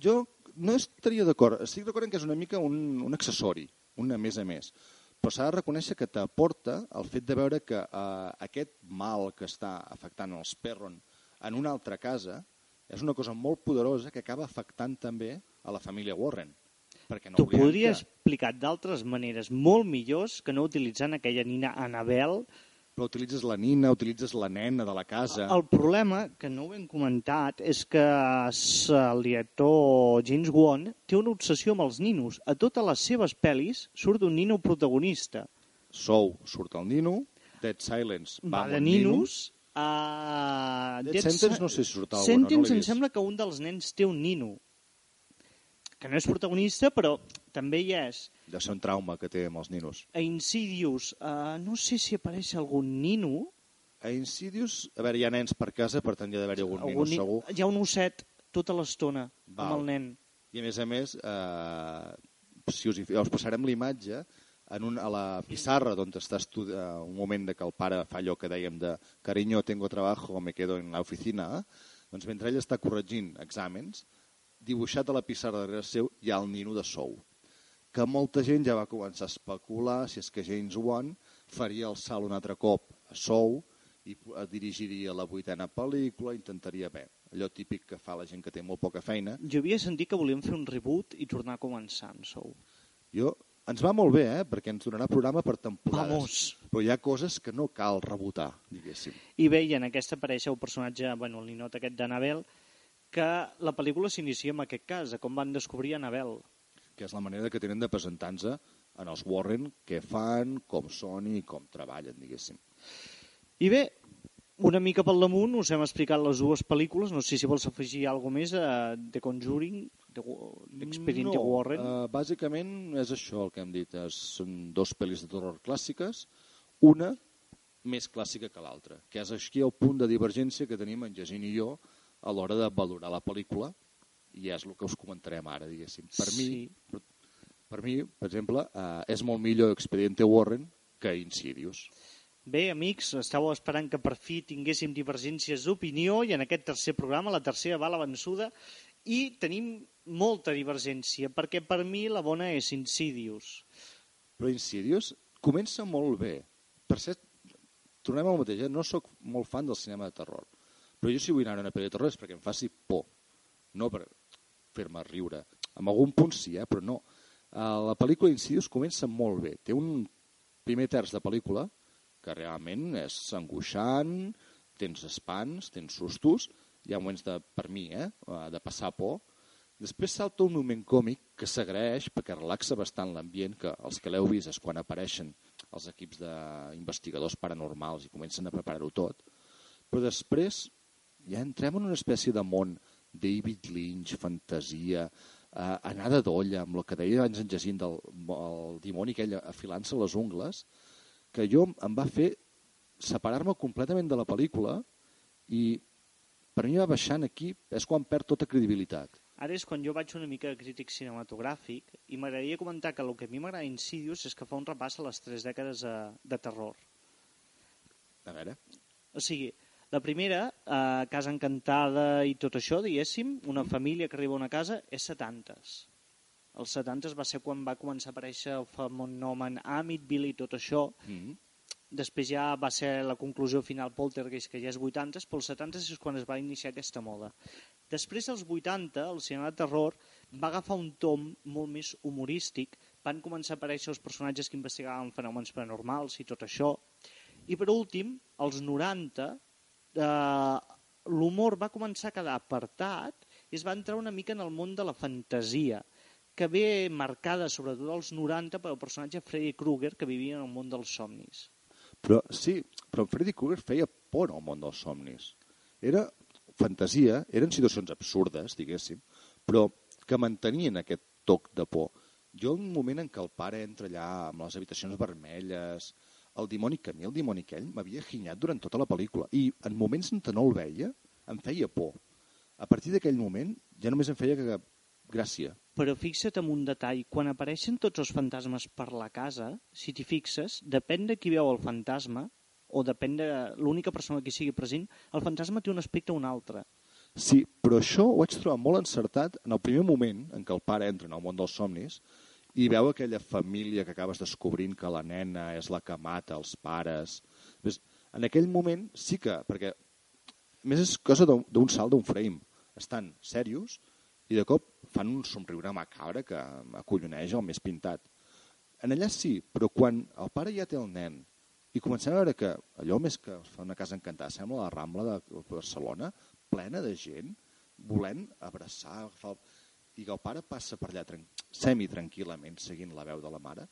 Jo no estaria d'acord. Estic d'acord en que és una mica un, un accessori, un a més a més. Però s'ha de reconèixer que t'aporta el fet de veure que eh, aquest mal que està afectant els Perron en una altra casa és una cosa molt poderosa que acaba afectant també a la família Warren. Perquè no T'ho podria que- explicar d'altres maneres molt millors que no utilitzant aquella Nina Annabel Però utilitzes la nina, utilitzes la nena de la casa... El problema, que no ho hem comentat, és que el director James Wan té una obsessió amb els ninos. A totes les seves pel·lis surt un nino protagonista. Sou, surt el nino, Dead Silence Va va, de un nino, ninos... Uh, Dead Sentence no sé si surt alguna, no Sentence l'he em sembla que un dels nens té un nino. Que no és protagonista, però també hi és. Deu ser un trauma que té amb els ninos. A Insidious, uh, no sé si apareix algun nino. A Insidious, a veure, hi ha nens per casa, per tant hi ha d'haver-hi algun, nino ni- segur. Hi ha un osset tota l'estona amb el nen. I a més a més, eh, si us, us passarem l'imatge en un, a la pissarra d'on està estudi- eh, un moment de que el pare fa allò que dèiem de cariño, tengo trabajo, me quedo en la oficina, doncs mentre ell està corregint exàmens, dibuixat a la pissarra darrere seu hi ha el nino de Sou que molta gent ja va començar a especular si és que James Wan faria el salt un altre cop a Sou i eh, dirigiria la vuitena pel·lícula, intentaria bé, allò típic que fa la gent que té molt poca feina. Jo havia sentit que volíem fer un reboot i tornar a començar amb Sou. Jo, ens va molt bé, eh? perquè ens donarà programa per temporades. Vamos! Però hi ha coses que no cal rebotar, diguéssim. I bé, i en aquesta apareix el personatge, bueno, el ninot aquest d'Anabel, que la pel·lícula s'inicia amb aquest cas, com van descobrir Anabel. Que és la manera que tenen de presentar-nos en els Warren, què fan, com són i com treballen, diguéssim. I bé, una mica pel damunt us hem explicat les dues pel·lícules, no sé si vols afegir alguna més a The Conjuring, The Wa- Expedient no, Warren. Uh, bàsicament és això el que hem dit. És, són dos pel·lis de terror clàssiques, una més clàssica que l'altra, que és aquí el punt de divergència que tenim en Jacint i jo a l'hora de valorar la pel·lícula i és el que us comentarem ara, diguéssim. Per mi, Sí. per, per mi, per exemple, uh, és molt millor Expediente Warren que Insidious. Bé, amics, estàveu esperant que per fi tinguéssim divergències d'opinió i en aquest tercer programa, la tercera va a la vençuda, i tenim molta divergència, perquè per mi la bona és Insidious. Però Insidious comença molt bé. Per cert, tornem al mateix, eh? no sóc molt fan del cinema de terror, però jo si vull anar a una pel·li de terror és perquè em faci por, no per fer-me riure. En algun punt sí, eh? però no. Uh, la pel·lícula Insidious comença molt bé. Té un primer terç de pel·lícula que realment és angoixant, tens espans, tens sustos, hi ha moments de, per mi, eh? uh, de passar por, Després salta un moment còmic que s'agraeix perquè relaxa bastant l'ambient, que els que l'heu vist és quan apareixen els equips d'investigadors paranormals i comencen a preparar-ho tot. Però després ja entrem en una espècie de món David Lynch, fantasia, eh, anada d'olla, amb el que deia abans en Jacint del el dimoni aquell afilant-se les ungles, que jo em va fer separar-me completament de la pel·lícula i per mi va baixant aquí, és quan perd tota credibilitat. Ara és quan jo vaig una mica de crític cinematogràfic i m'agradaria comentar que el que a mi m'agrada Insidious és que fa un repàs a les tres dècades de, de terror. A veure, O sigui, la primera, eh, Casa Encantada i tot això, diguéssim, una família que arriba a una casa, és 70s. Els 70s va ser quan va començar a aparèixer el fenomen Amityville i tot això, mm -hmm. Després ja va ser la conclusió final Poltergeist, que ja és 80, però els 70 és quan es va iniciar aquesta moda. Després dels 80, el cinema de terror va agafar un tom molt més humorístic, van començar a aparèixer els personatges que investigaven fenòmens paranormals i tot això, i per últim, als 90, eh, l'humor va començar a quedar apartat i es va entrar una mica en el món de la fantasia, que ve marcada sobretot als 90 pel personatge Freddy Krueger que vivia en el món dels somnis. Però sí, però Freddy Krueger feia por al món dels somnis. Era fantasia, eren situacions absurdes, diguéssim, però que mantenien aquest toc de por. Jo, un moment en què el pare entra allà amb les habitacions vermelles, el dimoni, que a mi el dimoni aquell m'havia ginyat durant tota la pel·lícula, i en moments en què no el veia, em feia por. A partir d'aquell moment ja només em feia que gràcia. Però fixa't en un detall, quan apareixen tots els fantasmes per la casa, si t'hi fixes, depèn de qui veu el fantasma, o depèn de l'única persona que sigui present, el fantasma té un aspecte o un altre. Sí, però això ho vaig trobar molt encertat en el primer moment en què el pare entra en el món dels somnis i veu aquella família que acabes descobrint que la nena és la que mata els pares. Ves, en aquell moment sí que, perquè més és cosa d'un salt d'un frame. Estan serios i de cop fan un somriure macabre que m'acolloneja el més pintat. En allà sí, però quan el pare ja té el nen i comencem a veure que allò més que fa una casa encantada sembla la Rambla de Barcelona, plena de gent, volent abraçar, agafar... I que el pare passa per allà tran... semi-tranquil·lament seguint la veu de la mare,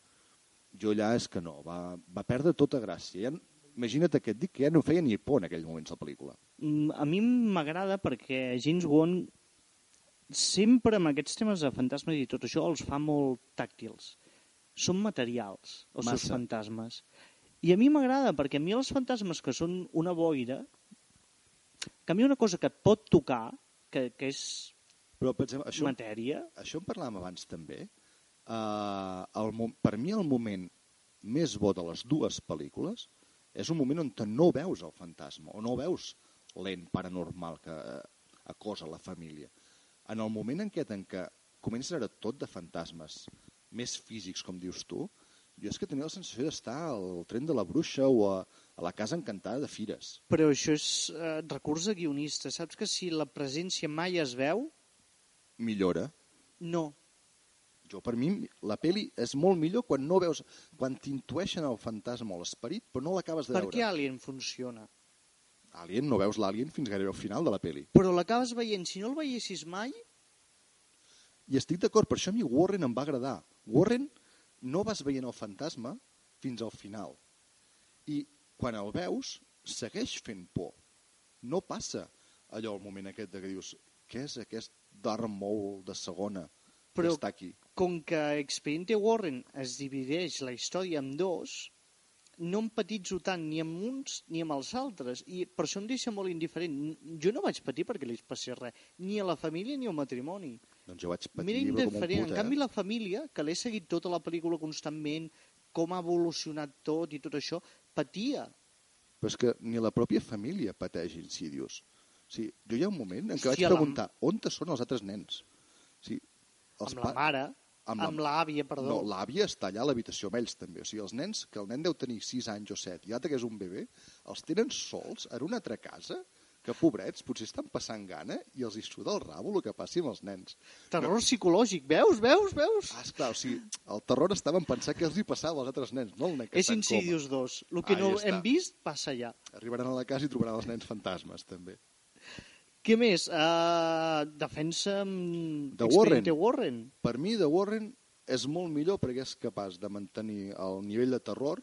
jo allà és que no, va, va perdre tota gràcia. Ja, imagina't que et dic que ja no feia ni por en aquells moments la pel·lícula. Mm, A mi m'agrada perquè James Wan sempre amb aquests temes de fantasmes i tot això els fa molt tàctils. Són materials, els seus Massa. fantasmes. I a mi m'agrada perquè a mi els fantasmes que són una boira, que a mi una cosa que et pot tocar, que, que és Però pensem, això, matèria, això en parlàvem abans també. Uh, el, per mi el moment més bo de les dues pel·lícules és un moment on no veus el fantasma, o no veus l'ent paranormal que eh, acosa la família. En el moment en què, en què comences a veure tot de fantasmes més físics, com dius tu, jo és que tenia la sensació d'estar al tren de la bruixa o a, a la casa encantada de Fires. però això és eh, recurs de guionista. Saps que si la presència mai es veu, Millora. no. Jo, per mi, la peli és molt millor quan no veus, quan t'intueixen el fantasma o l'esperit, però no l'acabes de Per veure. què Alien funciona? Alien, no veus l'Alien fins gairebé al final de la peli. Però l'acabes veient, si no el veiessis mai, I estic d'acord, per això a mi Warren em va agradar. Warren no vas veient el fantasma fins al final. I quan el veus, segueix fent por. No passa allò al moment aquest de que dius què és aquest Darth Maul de segona Però- que està aquí? com que Expediente Warren es divideix la història en dos, no empatitzo tant ni amb uns ni amb els altres, i per això em deixa molt indiferent. Jo no vaig patir perquè li passés res, ni a la família ni al matrimoni. Doncs jo vaig patir com un puta, En canvi, eh? la família, que l'he seguit tota la pel·lícula constantment, com ha evolucionat tot i tot això, patia. Però és que ni la pròpia família pateix Insidious. O sigui, jo hi ha un moment en què vaig la- preguntar on te són els altres nens? O sigui, els Amb pa- la mare, amb l'àvia, perdó. No, l'àvia està allà a l'habitació amb ells també. O sigui, els nens, que el nen deu tenir 6 anys o 7 i l'altre que és un bebè, els tenen sols en una altra casa que, pobrets, potser estan passant gana i els hi suda el rabo el que passi amb els nens. Terror psicològic, veus, veus, veus? Ah, esclar, o sigui, el terror estava en pensar què els hi passava als altres nens, no el nen que És. Insidious 2. El que Ahí no està. hem vist, passa allà. Arribaran a la casa i trobaran els nens fantasmes, també. Què més? Uh, defensa amb De Warren. Warren. Per mi, The Warren és molt millor perquè és capaç de mantenir el nivell de terror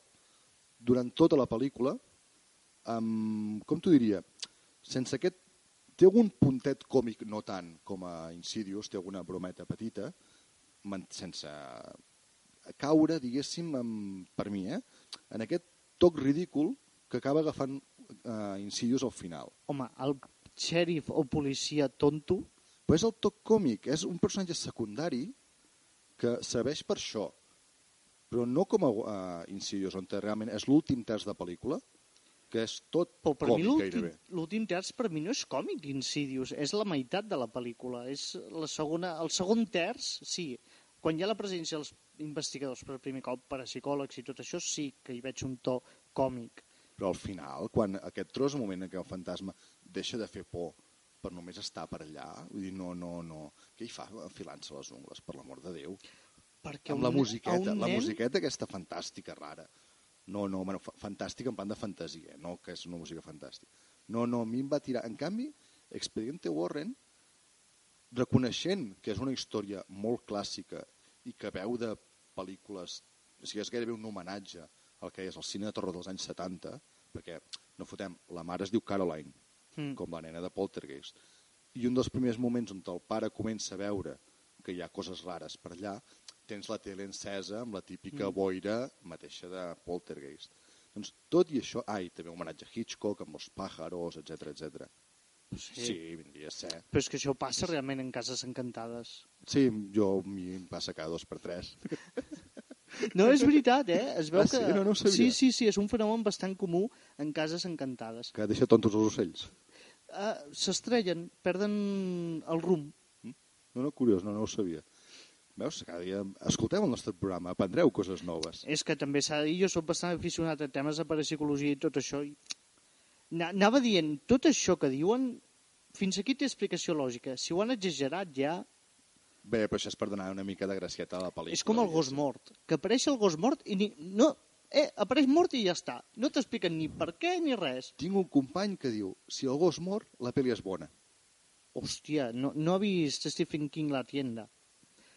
durant tota la pel·lícula amb, com t'ho diria, sense aquest... Té algun puntet còmic, no tant com a Insidious, té alguna brometa petita, sense caure, diguéssim, amb, per mi, eh, en aquest toc ridícul que acaba agafant eh, Insidious al final. Home, el xèrif o policia tonto, Però és el toc còmic, és un personatge secundari que serveix per això, però no com a uh, Insidious, on realment és l'últim terç de pel·lícula, que és tot però per mi còmic gairebé. l'últim terç per mi no és còmic Insidious, és la meitat de la pel·lícula. És la segona, el segon terç, sí. Quan hi ha la presència dels investigadors per primer cop, parapsicòlegs i tot això, sí que hi veig un to còmic. Però al final, quan aquest tros moment en què el fantasma deixa de fer por per només estar per allà, vull dir, no, no, no... Què hi fa enfilant-se les ungles, per l'amor de Déu? Perquè Amb un la musiqueta, la nen- musiqueta aquesta fantàstica, rara. No, no, bueno, fa- fantàstica en plan de fantasia, no que és una música fantàstica. No, no, a mi em va tirar... En canvi, Expediente Warren, reconeixent que és una història molt clàssica i que veu de pel·lícules... O sigui, és gairebé un homenatge al que és el cine de terror dels anys 70, perquè, no fotem, la mare es diu Caroline, Mm. com la nena de Poltergeist. I un dels primers moments on el pare comença a veure que hi ha coses rares per allà, tens la tele encesa amb la típica Mm. boira mateixa de Poltergeist. Doncs tot i això, ai, també un homenatge a Hitchcock amb els pàjaros, etc etc. Sí. Sí, vindria a ser. Però és que això passa realment en cases encantades. Sí, jo a mi em passa cada dos per tres. No, és veritat, eh? Es veu Ah, sí? que... No, no. Sí, sí, sí, és un fenomen bastant comú en cases encantades. Que deixa tontos els ocells. Uh, S'estrellen, perden el rumb. No, no, curiós, no, no ho sabia. Veus? Cada dia escolteu el nostre programa, aprendreu coses noves. És que també s'ha de dir, jo soc bastant aficionat a temes de parapsicologia i tot això. I... Na- Anava dient, tot això que diuen, fins aquí té explicació lògica. Si ho han exagerat ja, Bé, però això és per donar una mica de gracieta a la pel·lícula. és com el gos mort, que apareix el gos mort i ni... no, eh, apareix mort i ja està. No t'expliquen ni per què ni res. Tinc un company que diu, si el gos mor, la pel·li és bona. Hòstia, no, no ha vist Stephen King la tienda.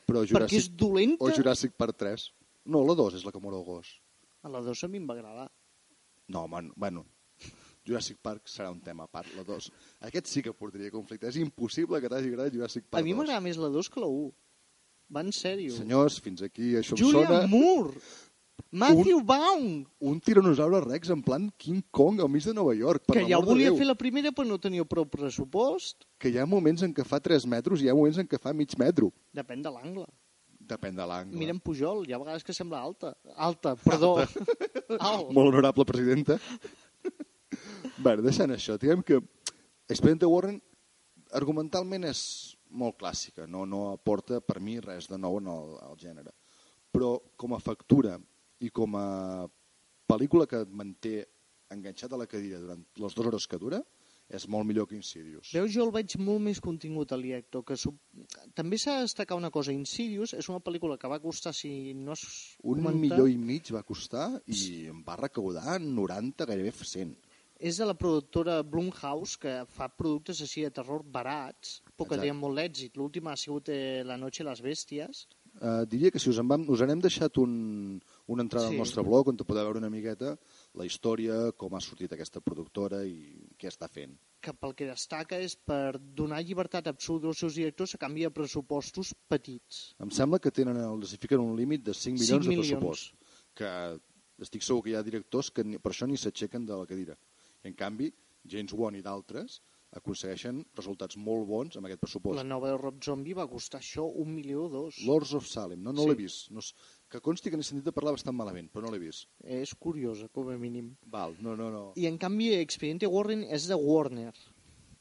Però Perquè és Jurassic, dolenta. o Jurassic Park 3. No, la 2 és la que mor el gos. A la 2 a mi em va agradar. No, man, bueno, Jurassic Park serà un tema a part, la 2. Aquest sí que portaria conflicte. És impossible que t'hagi agradat Jurassic Park A mi 2. m'agrada més la 2 que la 1. Va en sèrio. Senyors, fins aquí això em Julian sona Moore! Matthew Vaughn! un tiranosaure rex en plan King Kong al mig de Nova York. Per Que ja ho volia fer la primera però no tenia prou pressupost. Que hi ha moments en què fa 3 metres i hi ha moments en què fa mig metro. Depèn de l'angle. Depèn de l'angle. Mira en Pujol, hi ha vegades que sembla alta. Alta, perdó. Alt. Molt honorable presidenta. Bé, deixant això, diguem que Expediente Warren argumentalment és molt clàssica, no, no aporta per mi res de nou en el, el gènere. Però com a factura i com a pel·lícula que et manté enganxat a la cadira durant les dues hores que dura, és molt millor que Insidious. Veus, jo el veig molt més contingut a l'Iecto, que sub... també s'ha de destacar una cosa, Insidious és una pel·lícula que va costar, si no has Un comentat, milió i mig va costar i em va recaudar 90, gairebé 100. És de la productora Blumhouse, que fa productes així de terror barats, però que tenen molt d'èxit. L'última ha sigut eh, La noche de les bèsties, Uh, diria que si us en, vam, us en hem deixat un, una entrada Sí. al nostre blog on podeu veure una miqueta la història, com ha sortit aquesta productora i què està fent. que pel que destaca és per donar llibertat absoluta als seus directors a canvi de pressupostos petits. Em sembla que tenen el, els fiquen un límit de 5 milions Cinc de milions. pressupost. Que estic segur que hi ha directors que per això ni s'aixequen de la cadira. En canvi, James Wan i d'altres aconsegueixen resultats molt bons amb aquest pressupost. La nova de Rob Zombie va costar això un milió o dos. Lords of Salem, no, no Sí. l'he vist. No, que consti que n'he sentit de parlar bastant malament, però no l'he vist. És curiosa, com a mínim. Val, no, no, no. I en canvi, Expediente Warren és de Warner.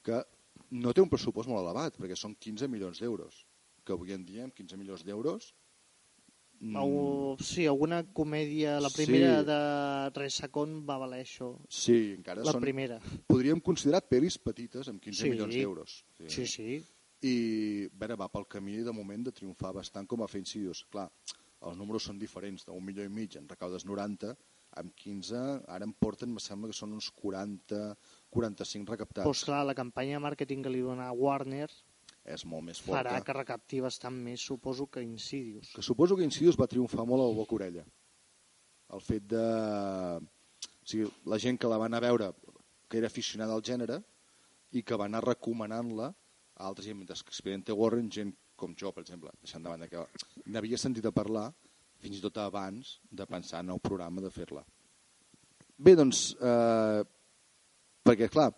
que no té un pressupost molt elevat, perquè són 15 milions d'euros. Que avui en dia, amb 15 milions d'euros... mm, O, sí, alguna comèdia, la primera Sí. de Resacon va valer això. Sí, encara La són... primera. Podríem considerar pel·lis petites amb 15 Sí. milions d'euros. Sí, sí. I, a veure, va pel camí de moment de triomfar bastant com a fer Insidious. Clar, els números són diferents, d'un milió i mig en recaudes 90, amb 15, ara em porten, em sembla que són uns 40, 45 recaptats. Doncs clar, la campanya de màrqueting que li dona a Warner És molt més forta. farà que recapti bastant més, suposo, que Insidious. que suposo que Insidious va triomfar molt al boca orella. El fet de... O sigui, la gent que la va anar a veure, que era aficionada al gènere, i que va anar recomanant-la a altres gent, mentre que Expediente Warren, gent com jo, per exemple, deixant de banda que n'havia sentit a parlar fins i tot abans de pensar en el programa de fer-la. Bé, doncs, eh, perquè, clar,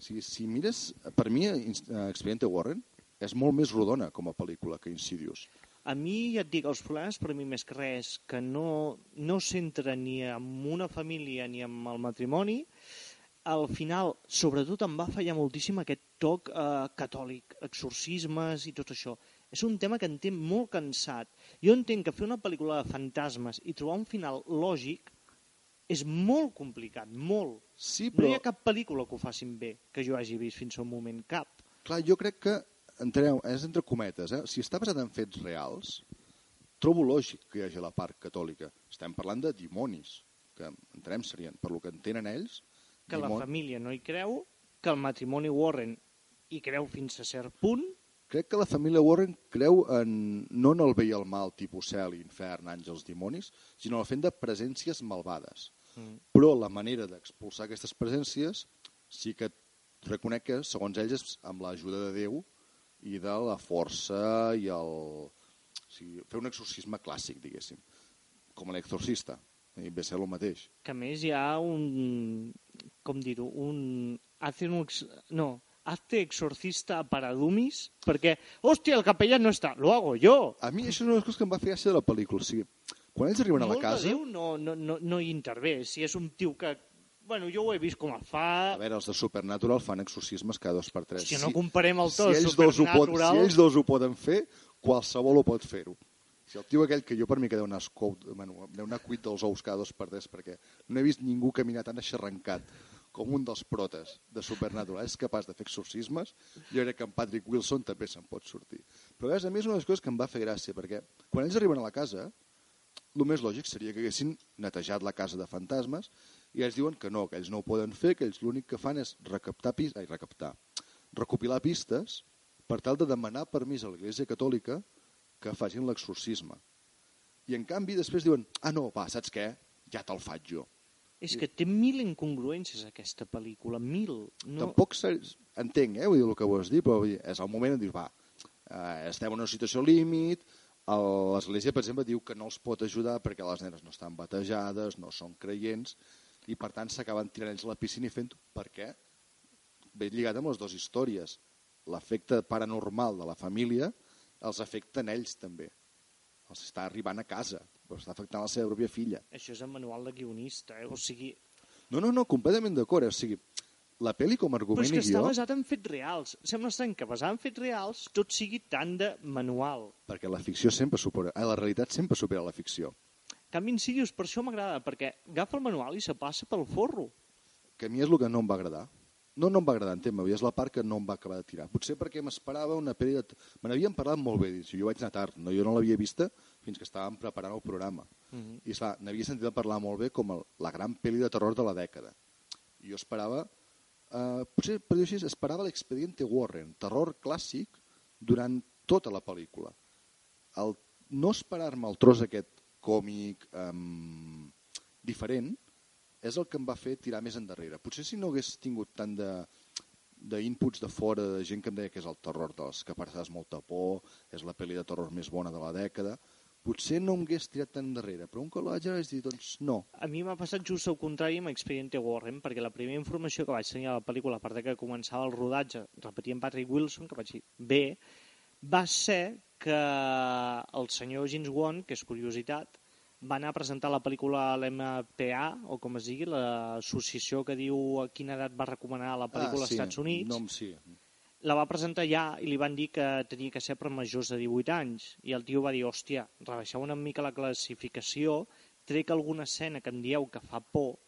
si, si mires, per mi, eh, Expediente Warren és molt més rodona com a pel·lícula que Insidious. A mi, ja et dic, els problemes per mi més que res, que no, no s'entra ni amb una família ni amb el matrimoni, al final, sobretot, em va fallar moltíssim aquest toc eh, catòlic, exorcismes i tot això. És un tema que em té molt cansat. Jo entenc que fer una pel·lícula de fantasmes i trobar un final lògic És molt complicat, molt. Sí, No però... hi ha cap pel·lícula que ho facin bé, que jo hagi vist fins al moment, cap. Clar, jo crec que, enteneu, és entre cometes, eh? si està basat en fets reals, trobo lògic que hi hagi la part catòlica. Estem parlant de dimonis, que entenem serien, per lo que entenen ells, Que la dimon- família no hi creu, que el matrimoni Warren hi creu fins a cert punt, Crec que la família Warren creu en, no en el bé i el mal, tipus cel, infern, àngels, dimonis, sinó en el fet de presències malvades. Mm. Però la manera d'expulsar aquestes presències sí que reconec que, segons ells, amb l'ajuda de Déu i de la força i el... O sigui, fer un exorcisme clàssic, diguéssim, com l'exorcista. I ve ser el mateix. que a més hi ha un... com dir-ho? Un... Hace un... ex- No, hazte exorcista para dummies, perquè, hòstia, el capellà no està, lo hago jo. A mi això és una de les coses que em va fer gràcia de la pel·lícula. O sigui, quan ells arriben a la Molt casa... de Déu no, no, no, no hi intervé. Si és un tio que... Bueno, jo ho he vist com A fa... veure, els de Supernatural fan exorcismes cada dos per tres. Hòstia, no comparem el to si ells, dos ho pot, si ells dos ho poden fer, qualsevol ho pot fer-ho. Si el tio aquell que jo per mi que deu anar, escou, bueno, deu anar cuit dels ous cada dos per tres, perquè no he vist ningú caminar tan aixarrancat com un dels protes de Supernatural. És capaç de fer exorcismes. Jo crec que en Patrick Wilson també se'n pot sortir. Però a més, una de les coses que em va fer gràcia, perquè quan ells arriben a la casa, el més lògic seria que haguessin netejat la casa de fantasmes i ells diuen que no, que ells no ho poden fer, que ells l'únic que fan és recaptar, pis... Ai, recaptar, recopilar pistes per tal de demanar permís a l'Església Catòlica que facin l'exorcisme. I en canvi després diuen, ah no, va, saps què? Ja te'l faig jo. És que té mil incongruències aquesta pel·lícula, mil. No. Tampoc entenc, eh, vull dir el que vols dir, però vull dir, és el moment en dius, va, eh, estem en una situació límit, l'Església, per exemple, diu que no els pot ajudar perquè les nenes no estan batejades, no són creients, i per tant s'acaben tirant ells a la piscina i fent per què? Ve lligat amb les dues històries. L'efecte paranormal de la família els afecta en ells també. Els està arribant a casa, però està afectant la seva pròpia filla. Això és el manual de guionista, eh? O sigui, No, no, no, completament d'acord. eh? O sigui, la pel·li com a però argument és que i està guió... basat en fets reals. Sembla estrany que basat en fets reals tot sigui tant de manual. perquè la ficció sempre supera, eh, la realitat sempre supera la ficció. En canvi, Insidious per això m'agrada, perquè agafa el manual i se passa pel forro. Que a mi és el que no em va agradar. No, no em va agradar, entén és la part que no em va acabar de tirar. Potser perquè m'esperava una pel·li... De... Me n'havien parlat molt bé, dic, jo vaig anar tard, no, jo no l'havia vista fins que estàvem preparant el programa. Mm -hmm. I esclar, n'havia sentit parlar molt bé com el, la gran pel·li de terror de la dècada. I jo esperava, eh, potser per dir així, esperava l'expediente Warren, terror clàssic durant tota la pel·lícula. El no esperar-me el tros aquest còmic eh, diferent és el que em va fer tirar més endarrere. Potser si no hagués tingut tant de d'inputs de fora, de gent que em deia que és el terror dels que passaves molta por, és la pel·li de terror més bona de la dècada, potser no em hagués tirat tan endarrere, però un cop veure vaig dir, doncs no. A mi m'ha passat just el contrari amb Expediente Warren, perquè la primera informació que vaig tenir a la pel·lícula, a part de que començava el rodatge, repetien Patrick Wilson, que vaig dir, bé, va ser que el senyor James Wan, que és curiositat, va anar a presentar la pel·lícula a l'MPA, o com es digui, l'associació que diu a quina edat va recomanar la pel·lícula als Estats Units, Ah, No, sí. la va presentar ja i li van dir que tenia que ser per majors de 18 anys. I el tio va dir, hòstia, rebaixeu una mica la classificació, trec alguna escena que em dieu que fa por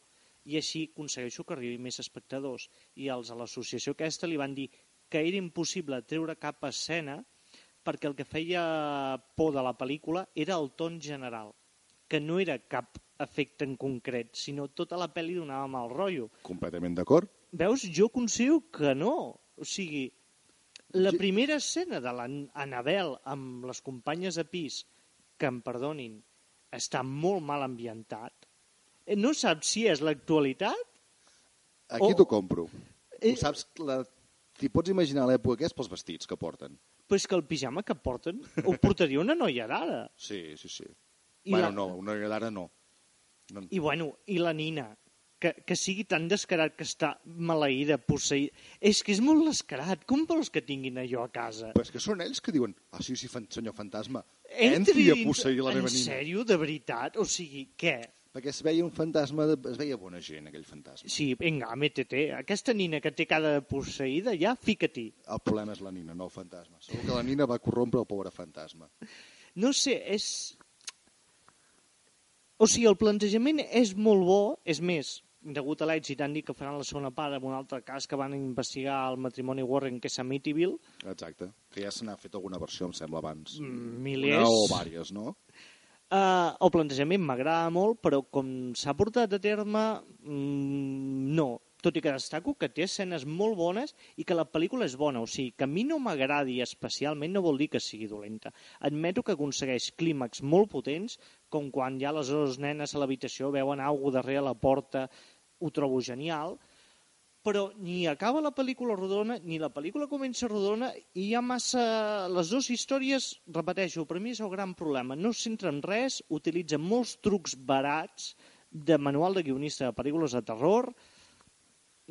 i així aconsegueixo que arribi més espectadors. I els a l'associació aquesta li van dir que era impossible treure cap escena perquè el que feia por de la pel·lícula era el ton general, que no era cap efecte en concret, sinó tota la pel·li donava mal rotllo. Completament d'acord. Veus, jo considero que no. O sigui, la Jo- primera escena de l'Anabel amb les companyes de pis, que em perdonin, està molt mal ambientat. Eh, No saps si és l'actualitat? Aquí Oh. t'ho compro. Eh. Eh... Saps, la... t'hi pots imaginar l'època que és pels vestits que porten. Però és que el pijama que porten ho portaria una noia d'ara. Sí, sí, sí. I bueno, la- no, una noia d'ara no. no. I bueno, i la nina, que, que sigui tan descarat que està maleïda, posseïda... És que és molt descarat. Com vols que tinguin allò a casa? Però és que són ells que diuen, ah, sí, sí, fan, senyor fantasma, Entri entri a posseir la meva En nina. sèrio? De veritat? O sigui, què? Perquè es veia un fantasma, de... es veia bona gent, aquell fantasma. Sí, vinga, métete. Aquesta nina que té cada posseïda, ja fica-t'hi. El problema és la nina, no el fantasma. Segur que la nina va corrompre el pobre fantasma. No sé, és... o sigui, el plantejament és molt bo, és més, degut a l'èxit han dit que faran la segona part en un altre cas que van investigar el matrimoni Warren, que és Amityville, Exacte. Que ja se n'ha fet alguna versió, em sembla, abans. Mm, milers. Una o vàries, no? Uh, el plantejament m'agrada molt, però com s'ha portat a terme, mm, no. Tot i que destaco que té escenes molt bones i que la pel·lícula és bona. O sigui, que a mi no m'agradi especialment no vol dir que sigui dolenta. Admeto que aconsegueix clímax molt potents, com quan ja les dues nenes a l'habitació veuen algú darrere la porta, ho trobo genial, però ni acaba la pel·lícula rodona, ni la pel·lícula comença rodona, i hi ha massa... Les dues històries, repeteixo, per mi és el gran problema. No es centra en res, utilitza molts trucs barats de manual de guionista de pel·lícules de terror,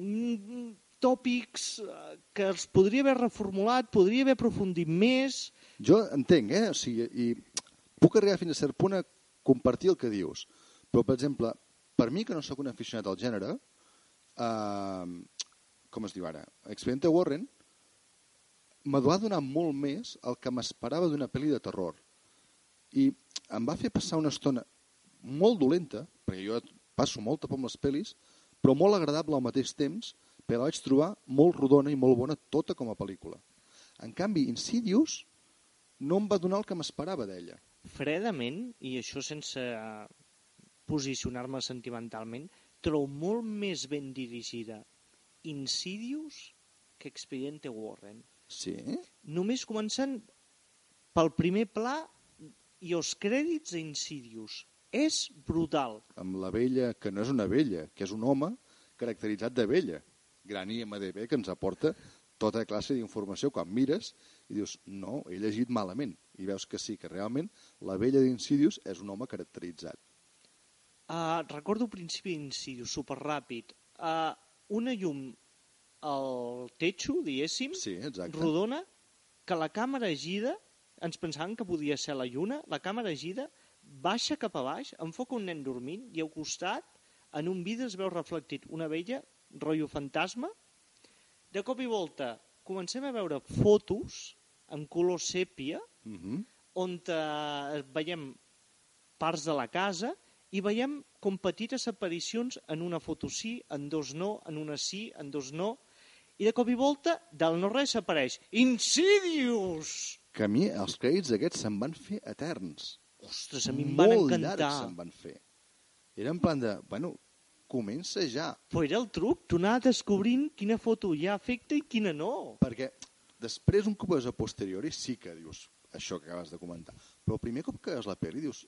mm, tòpics eh, que els podria haver reformulat, podria haver aprofundit més... Jo entenc, eh? O sigui, i puc arribar fins a cert punt a compartir el que dius. Però, per exemple, per mi, que no sóc un aficionat al gènere, eh, com es diu ara, Expediente Warren, me va donar molt més el que m'esperava d'una pel·li de terror. I em va fer passar una estona molt dolenta, perquè jo passo molta por amb les pel·lis, però molt agradable al mateix temps, perquè la vaig trobar molt rodona i molt bona tota com a pel·lícula. En canvi, Insidious no em va donar el que m'esperava d'ella. Fredament, i això sense posicionar-me sentimentalment, trobo molt més ben dirigida Insidious que Expediente Warren. Sí? Només començant pel primer pla i els crèdits d'Insidious. És brutal. Amb la vella, que no és una vella, que és un home caracteritzat de vella. Gran IMDB que ens aporta tota classe d'informació quan mires i dius, no, he llegit malament. I veus que sí, que realment la vella d'Insidious és un home caracteritzat. Uh, recordo principi superràpid. Uh, una llum al techo, diguéssim, Sí, exacte. rodona, que la càmera gira, ens pensàvem que podia ser la lluna, la càmera gira, baixa cap a baix, enfoca un nen dormint i al costat, en un vidre es veu reflectit una vella, rotllo fantasma. De cop i volta comencem a veure fotos en color sèpia, Uh -huh. on eh, veiem parts de la casa i veiem com petites aparicions en una foto sí, en dos no, en una sí, en dos no, i de cop i volta, del no-res apareix Insidious! Que a mi els crèdits aquests se'n van fer eterns. Ostres, a mi em van Molt encantar. llargs se'n van fer. Era en plan de, bueno, comença ja. Però era el truc, tu anaves descobrint quina foto hi ha efecte i quina no. Perquè després, un cop veus a posteriori, sí que dius això que acabes de comentar. Però el primer cop que veus la pel·li dius,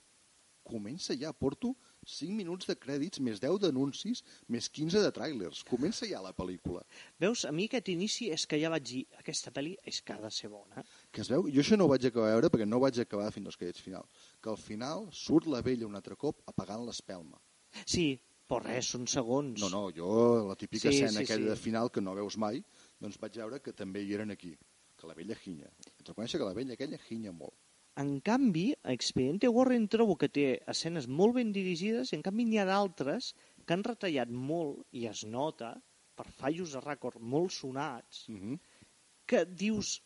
comença ja, porto 5 minuts de crèdits, més 10 d'anuncis, més 15 de tràilers. Comença ja la pel·lícula. Veus, a mi aquest inici és que ja vaig dir, aquesta pel·li és que ha de ser bona. Que es veu, jo això no ho vaig acabar de veure perquè no vaig acabar fins als crèdits final. Que al final surt la vella un altre cop apagant l'espelma. Sí, però res, són segons. No, no, jo la típica Sí, escena sí, aquella sí. de final que no veus mai, doncs vaig veure que també hi eren aquí, que la vella ginya. De reconèixer que la vella aquella ginya molt. En canvi, a Expediente Warren trobo que té escenes molt ben dirigides i en canvi n'hi ha d'altres que han retallat molt, i es nota, per fallos de rècord molt sonats, Uh -huh. que dius,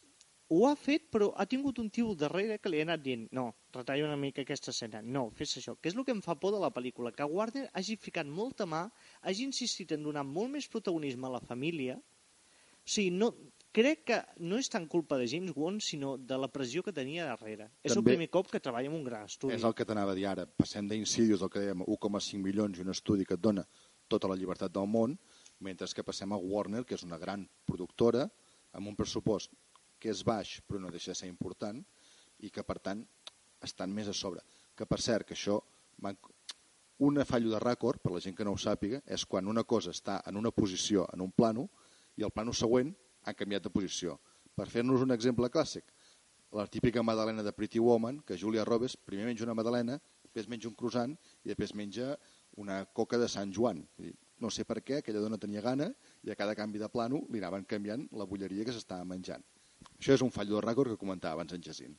ho ha fet però ha tingut un tio darrere que li ha anat dient no, retalla una mica aquesta escena, no, fes això, que és el que em fa por de la pel·lícula, que Warner hagi ficat molta mà, hagi insistit en donar molt més protagonisme a la família, o sigui, no, crec que no és tant culpa de James Wan, sinó de la pressió que tenia darrere. És el També- primer cop que treballa en un gran estudi. És el que t'anava a dir ara. Passem d'Insidious, el que dèiem, 1,5 milions i un estudi que et dona tota la llibertat del món, mentre que passem a Warner, que és una gran productora, amb un pressupost que és baix, però no deixa de ser important, i que, per tant, estan més a sobre. Que, per cert, que això... van- Una fallo de rècord, per la gent que no ho sàpiga, és quan una cosa està en una posició, en un plano, i el plano següent ha canviat de posició. Per fer-nos un exemple clàssic, la típica madalena de Pretty Woman, que Julia Roberts primer menja una madalena, després menja un croissant i després menja una coca de Sant Joan. No sé per què, aquella dona tenia gana i a cada canvi de plano li anaven canviant la bulleria que s'estava menjant. Això és un fallo de rècord que comentava abans en Jacint.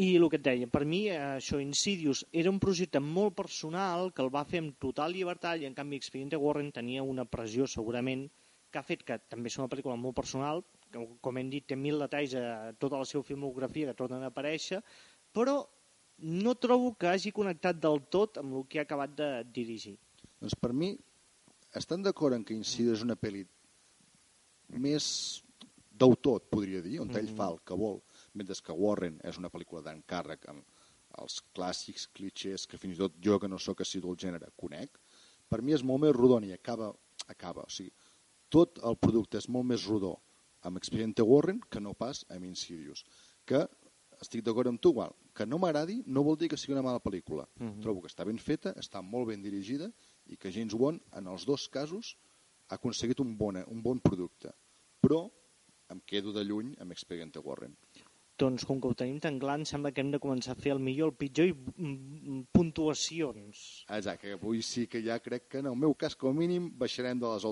I el que et deia, per mi eh, això, Insidious, era un projecte molt personal que el va fer amb total llibertat i en canvi Expediente Warren tenia una pressió segurament que ha fet que també és una pel·lícula molt personal, que com hem dit té mil detalls a tota la seva filmografia que tornen a aparèixer, però no trobo que hagi connectat del tot amb el que ha acabat de dirigir. Doncs per mi, estan d'acord en que Insidious és una pel·li més d'autor, podria dir, on ell fa el que vol, mentre que Warren és una pel·lícula d'encàrrec amb els clàssics clichés que fins i tot jo, que no sóc assidu al gènere, conec, per mi és molt més rodó i acaba, acaba, o sigui, tot el producte és molt més rodó amb Expediente Warren que no pas amb Insidious. Que estic d'acord amb tu, igual, que no m'agradi no vol dir que sigui una mala pel·lícula. Mm -hmm. Trobo que està ben feta, està molt ben dirigida i que James Wan, en els dos casos, ha aconseguit un bon, un bon producte. Però em quedo de lluny amb Expediente Warren. Doncs com que ho tenim tan clar, em sembla que hem de començar a fer el millor, el pitjor i mm, puntuacions. Exacte, que avui sí que ja crec que en el meu cas, com a mínim, baixarem de les,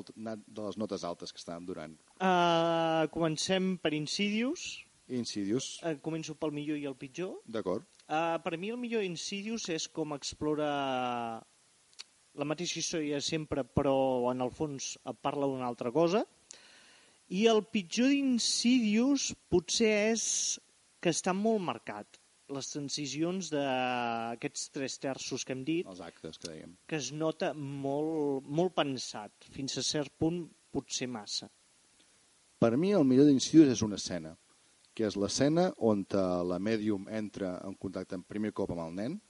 de les notes altes que estàvem durant. Uh, comencem per Insidious. Insidious, Uh, començo pel millor i el pitjor. d'acord? Uh, per mi el millor Insidious és com explora la mateixa història sempre, però en el fons parla d'una altra cosa. I el pitjor d'Insidious potser és que està molt marcat. Les transicions d'aquests tres terços que hem dit, Els actes que dèiem. que es nota molt, molt pensat, fins a cert punt potser massa. Per mi el millor d'Insidious és una escena, que és l'escena on la mèdium entra en contacte en primer cop amb el nen,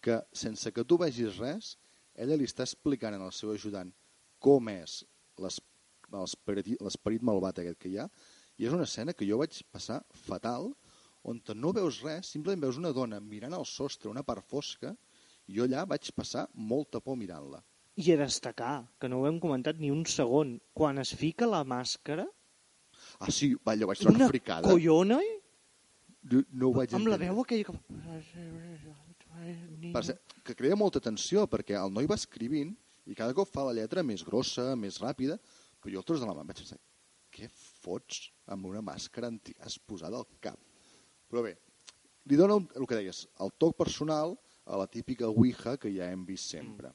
que sense que tu vegis res, ella li està explicant al seu ajudant com és l'es- l'esperit l'esperit malvat aquest que hi ha, i és una escena que jo vaig passar fatal, on no veus res, simplement veus una dona mirant al sostre, una part fosca, i jo allà vaig passar molta por mirant-la. I a destacar, que no ho hem comentat ni un segon, quan es fica la màscara, Ah, sí, va, allò vaig trobar una una fricada. collona No, no ho vaig amb la entendre. veu aquella que... Per cert, que crea molta tensió perquè el noi va escrivint i cada cop fa la lletra més grossa, més ràpida, però jo el tros de la mà vaig pensar què fots amb una màscara antigàs posada al cap? Però bé, li dona un, el que deies, el toc personal a la típica ouija que ja hem vist sempre.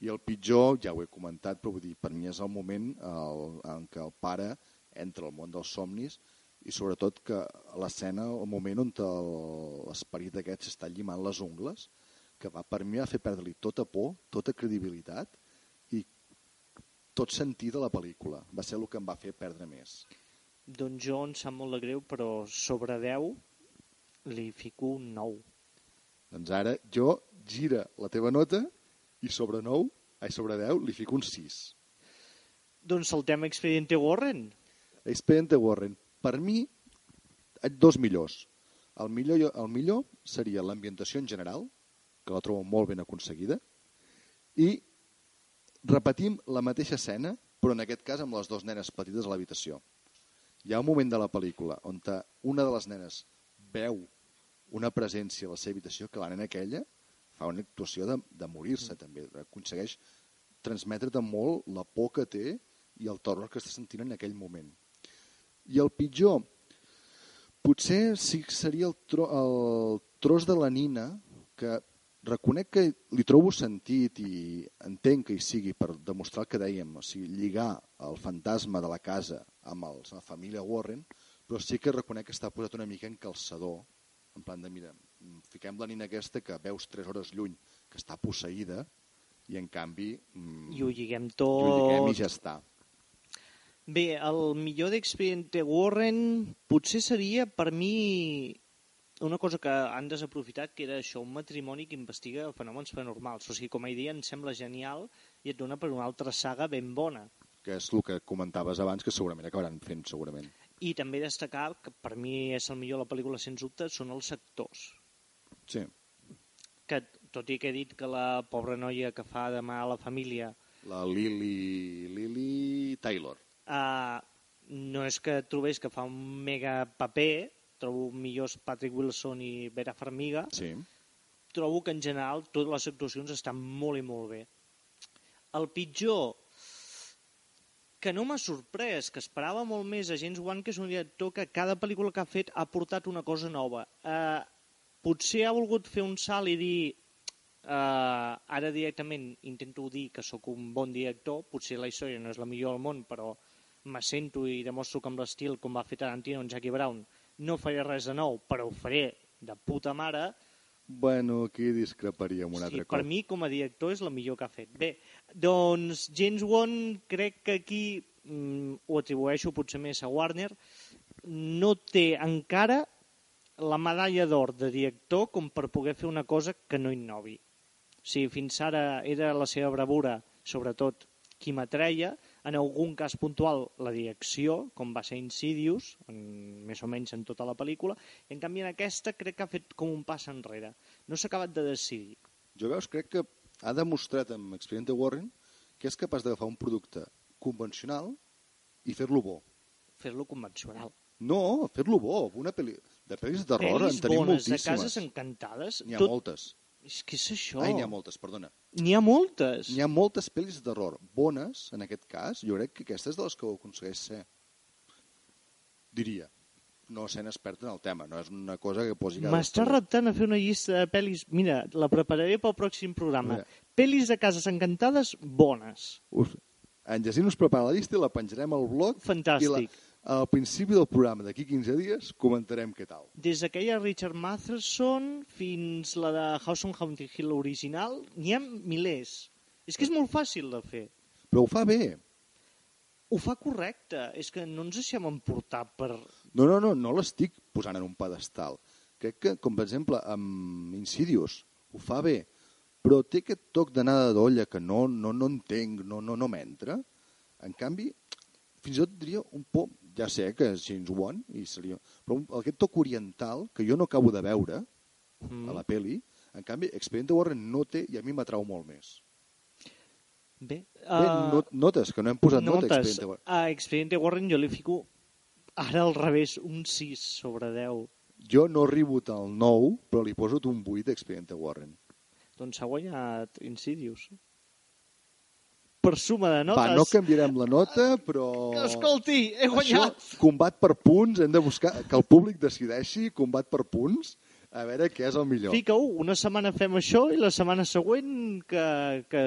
I el pitjor, ja ho he comentat, però vull dir, per mi és el moment el, en què el pare entra al món dels somnis i sobretot que l'escena, el moment on l'esperit aquest s'està llimant les ungles, que va, per mi va fer perdre-li tota por, tota credibilitat i tot sentit de la pel·lícula. Va ser el que em va fer perdre més. Doncs jo em sap molt de greu, però sobre 10 li fico un 9. Doncs ara jo gira la teva nota i sobre 9, ai, sobre 10, li fico un 6. Doncs saltem Expediente Warren. Expediente Warren. Per mi, dos millors. El millor, el millor seria l'ambientació en general, que la trobo molt ben aconseguida, i repetim la mateixa escena, però en aquest cas amb les dues nenes petites a l'habitació. Hi ha un moment de la pel·lícula on una de les nenes veu una presència a la seva habitació que la nena aquella fa una actuació de, de morir-se també, aconsegueix transmetre't molt la por que té i el terror que està sentint en aquell moment. I el pitjor, potser sí que seria el, tro, el tros de la Nina, que reconec que li trobo sentit i entenc que hi sigui per demostrar el que dèiem, o sigui, lligar el fantasma de la casa amb els, la família Warren, però sí que reconec que està posat una mica en calçador, en plan de, mira, fiquem la nina aquesta que veus 3 hores lluny, que està posseïda, i en canvi... mm, I ho lliguem i tot. ho lliguem i ja està. Bé, el millor d'Expediente Warren potser seria per mi una cosa que han desaprofitat, que era això, un matrimoni que investiga fenòmens paranormals. O sigui, com a idea em sembla genial i et dona per una altra saga ben bona. que és el que comentaves abans, que segurament acabaran fent, segurament. I també destacar que per mi és el millor la pel·lícula, sens dubte, són els actors. Sí. Que, tot i que he dit que la pobra noia que fa de mà a la família La Lily, Lily Taylor. uh, no és que trobés que fa un mega paper, trobo millors Patrick Wilson i Vera Farmiga, Sí. trobo que en general totes les actuacions estan molt i molt bé. El pitjor, que no m'ha sorprès, que esperava molt més a James Wan, que és un director que cada pel·lícula que ha fet ha portat una cosa nova. Uh, potser ha volgut fer un salt i dir uh, ara directament intento dir que sóc un bon director, potser la història no és la millor del món, però m'assento i demostro que amb l'estil com va fer Tarantino en Jackie Brown no faré res de nou, però ho faré de puta mare, Bueno, aquí discreparia amb un Sí, altre per cop. mi, com a director, és la millor que ha fet. Bé, doncs James Wan crec que aquí mm, ho atribueixo potser més a Warner, no té encara la medalla d'or de director com per poder fer una cosa que no innovi. O sigui, fins ara era la seva bravura, sobretot, qui m'atreia, en algun cas puntual la direcció, com va ser Insidious, en, més o menys en tota la pel·lícula, en canvi en aquesta crec que ha fet com un pas enrere. No s'ha acabat de decidir. Jo veus, crec que ha demostrat amb Expediente Warren que és capaç d'agafar un producte convencional i fer-lo bo. fer-lo convencional. No, fer-lo bo. Una pel·li... De pel·lis de Pel·lis en tenim bones de moltíssimes. cases encantades. N'hi ha tot... moltes. És que és això. Ai, n'hi ha moltes, perdona. N'hi ha moltes. N'hi ha moltes pel·lis de terror bones, en aquest cas. Jo crec que aquesta és de les que ho aconsegueix ser. Diria. No sent expert en el tema, no és una cosa que posi M'està reptant a fer una llista de pel·lis... Mira, la prepararé pel pròxim programa. Mira. Pel·lis de cases encantades bones. Us... En Jacint us prepara la llista i la penjarem al blog. Fantàstic. I la... al principi del programa, d'aquí 15 dies, comentarem què tal. Des d'aquella Richard Matheson fins la de House on Haunted Hill original, n'hi ha milers. És que és molt fàcil de fer. Però ho fa bé. Ho fa correcte. És que no ens deixem emportar per... No, no, no, no l'estic posant en un pedestal. Crec que, com per exemple, amb Insidious, ho fa bé, però té aquest toc d'anada d'olla que no, no, no entenc, no, no, no m'entra. En canvi, fins i tot diria un poc, ja sé que és James Wan, i seria, però aquest toc oriental que jo no acabo de veure Mm. a la peli, en canvi, Expediente Warren no té i a mi m'atrau molt més. Bé, Bé, uh, not, notes, que no hem posat nota a notes. Expediente Warren. A Warren jo li fico ara al revés, un 6 sobre 10. Jo no arribo al 9, però li poso un 8 a Expediente Warren. Doncs s'ha guanyat Insidious. Per suma de notes. Va, no canviarem la nota, però... Escolti, he guanyat! Això, combat per punts, hem de buscar que el públic decideixi, combat per punts, a veure què és el millor. Fica-ho, una setmana fem això i la setmana següent que, que,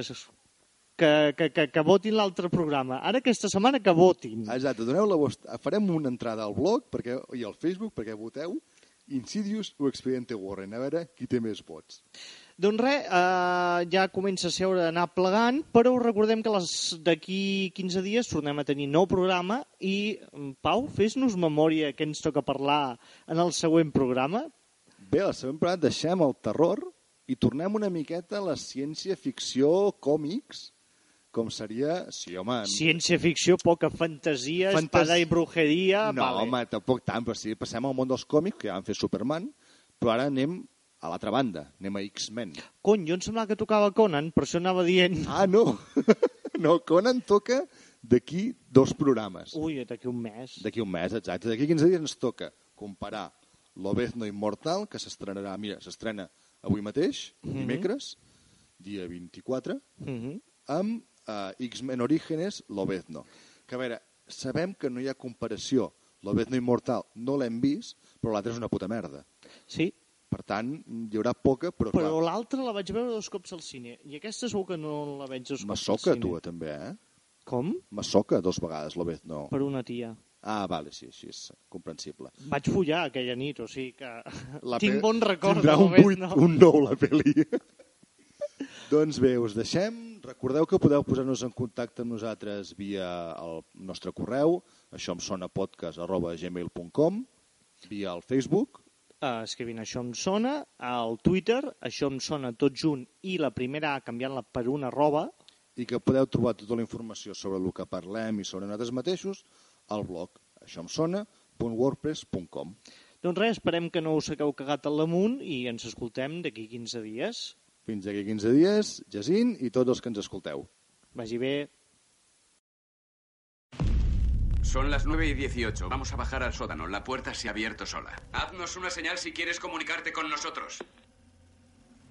que, que, que, que votin l'altre programa. Ara aquesta setmana que votin. Exacte, doneu la vostra... farem una entrada al blog perquè, i al Facebook perquè voteu Insidious o Expediente Warren, a veure qui té més vots. Doncs res, eh, ja comença a seure anar plegant, però recordem que d'aquí 15 dies tornem a tenir nou programa i, mm, Pau, fes-nos memòria que ens toca parlar en el següent programa. Bé, la següent part deixem el terror i tornem una miqueta a la ciència-ficció còmics, com seria... Sí, home... Ciència-ficció, poca fantasia, Fantas- espada i brujeria... No, vale. home, tampoc tant, però sí, passem al món dels còmics, que ja vam fer Superman, però ara anem a l'altra banda, anem a X-Men. Cony, jo em semblava que tocava Conan, per això anava dient... Ah, no! no, Conan toca d'aquí dos programes. Ui, d'aquí un mes. D'aquí un mes, exacte. D'aquí 15 dies ens toca comparar L'Obezno Immortal, que s'estrenarà, mira, s'estrena avui mateix, Mhm. dimecres, dia 24, Mhm. amb eh, X-Men Orígenes, L'Obezno. Que a veure, sabem que no hi ha comparació. L'Obezno Immortal no l'hem vist, però l'altre és una puta merda. Sí, Per tant, hi haurà poca, però, però l'altra la vaig veure dos cops al cine, i aquesta segur que no la veig dos cops al Massoca, cine. tu, també, eh? Com? Massoca dos vegades, L'Obezno. Per una tia. Ah, vale, sí, sí, és comprensible. Vaig follar aquella nit, o sigui que La tinc pe- bon record. Tindrà un, l'Obezno. 8, un 9 la pel·li. doncs bé, us deixem. Recordeu que podeu posar-nos en contacte amb nosaltres via el nostre correu, això em sona podcast arroba gmail.com, via el Facebook, Uh, escrivint això em sona, al Twitter, això em sona tot junt, i la primera A canviant-la per una arroba, i que podeu trobar tota la informació sobre el que parlem i sobre nosaltres mateixos al blog això em sona.wordpress.com. Doncs res, esperem que no us hagueu cagat al damunt i ens escoltem d'aquí 15 dies. Fins aquí 15 dies, Jacint i tots els que ens escolteu. Vagi bé. Son las 9 y 18. Vamos a bajar al sótano. La puerta se ha abierto sola. Haznos una señal si quieres comunicarte con nosotros.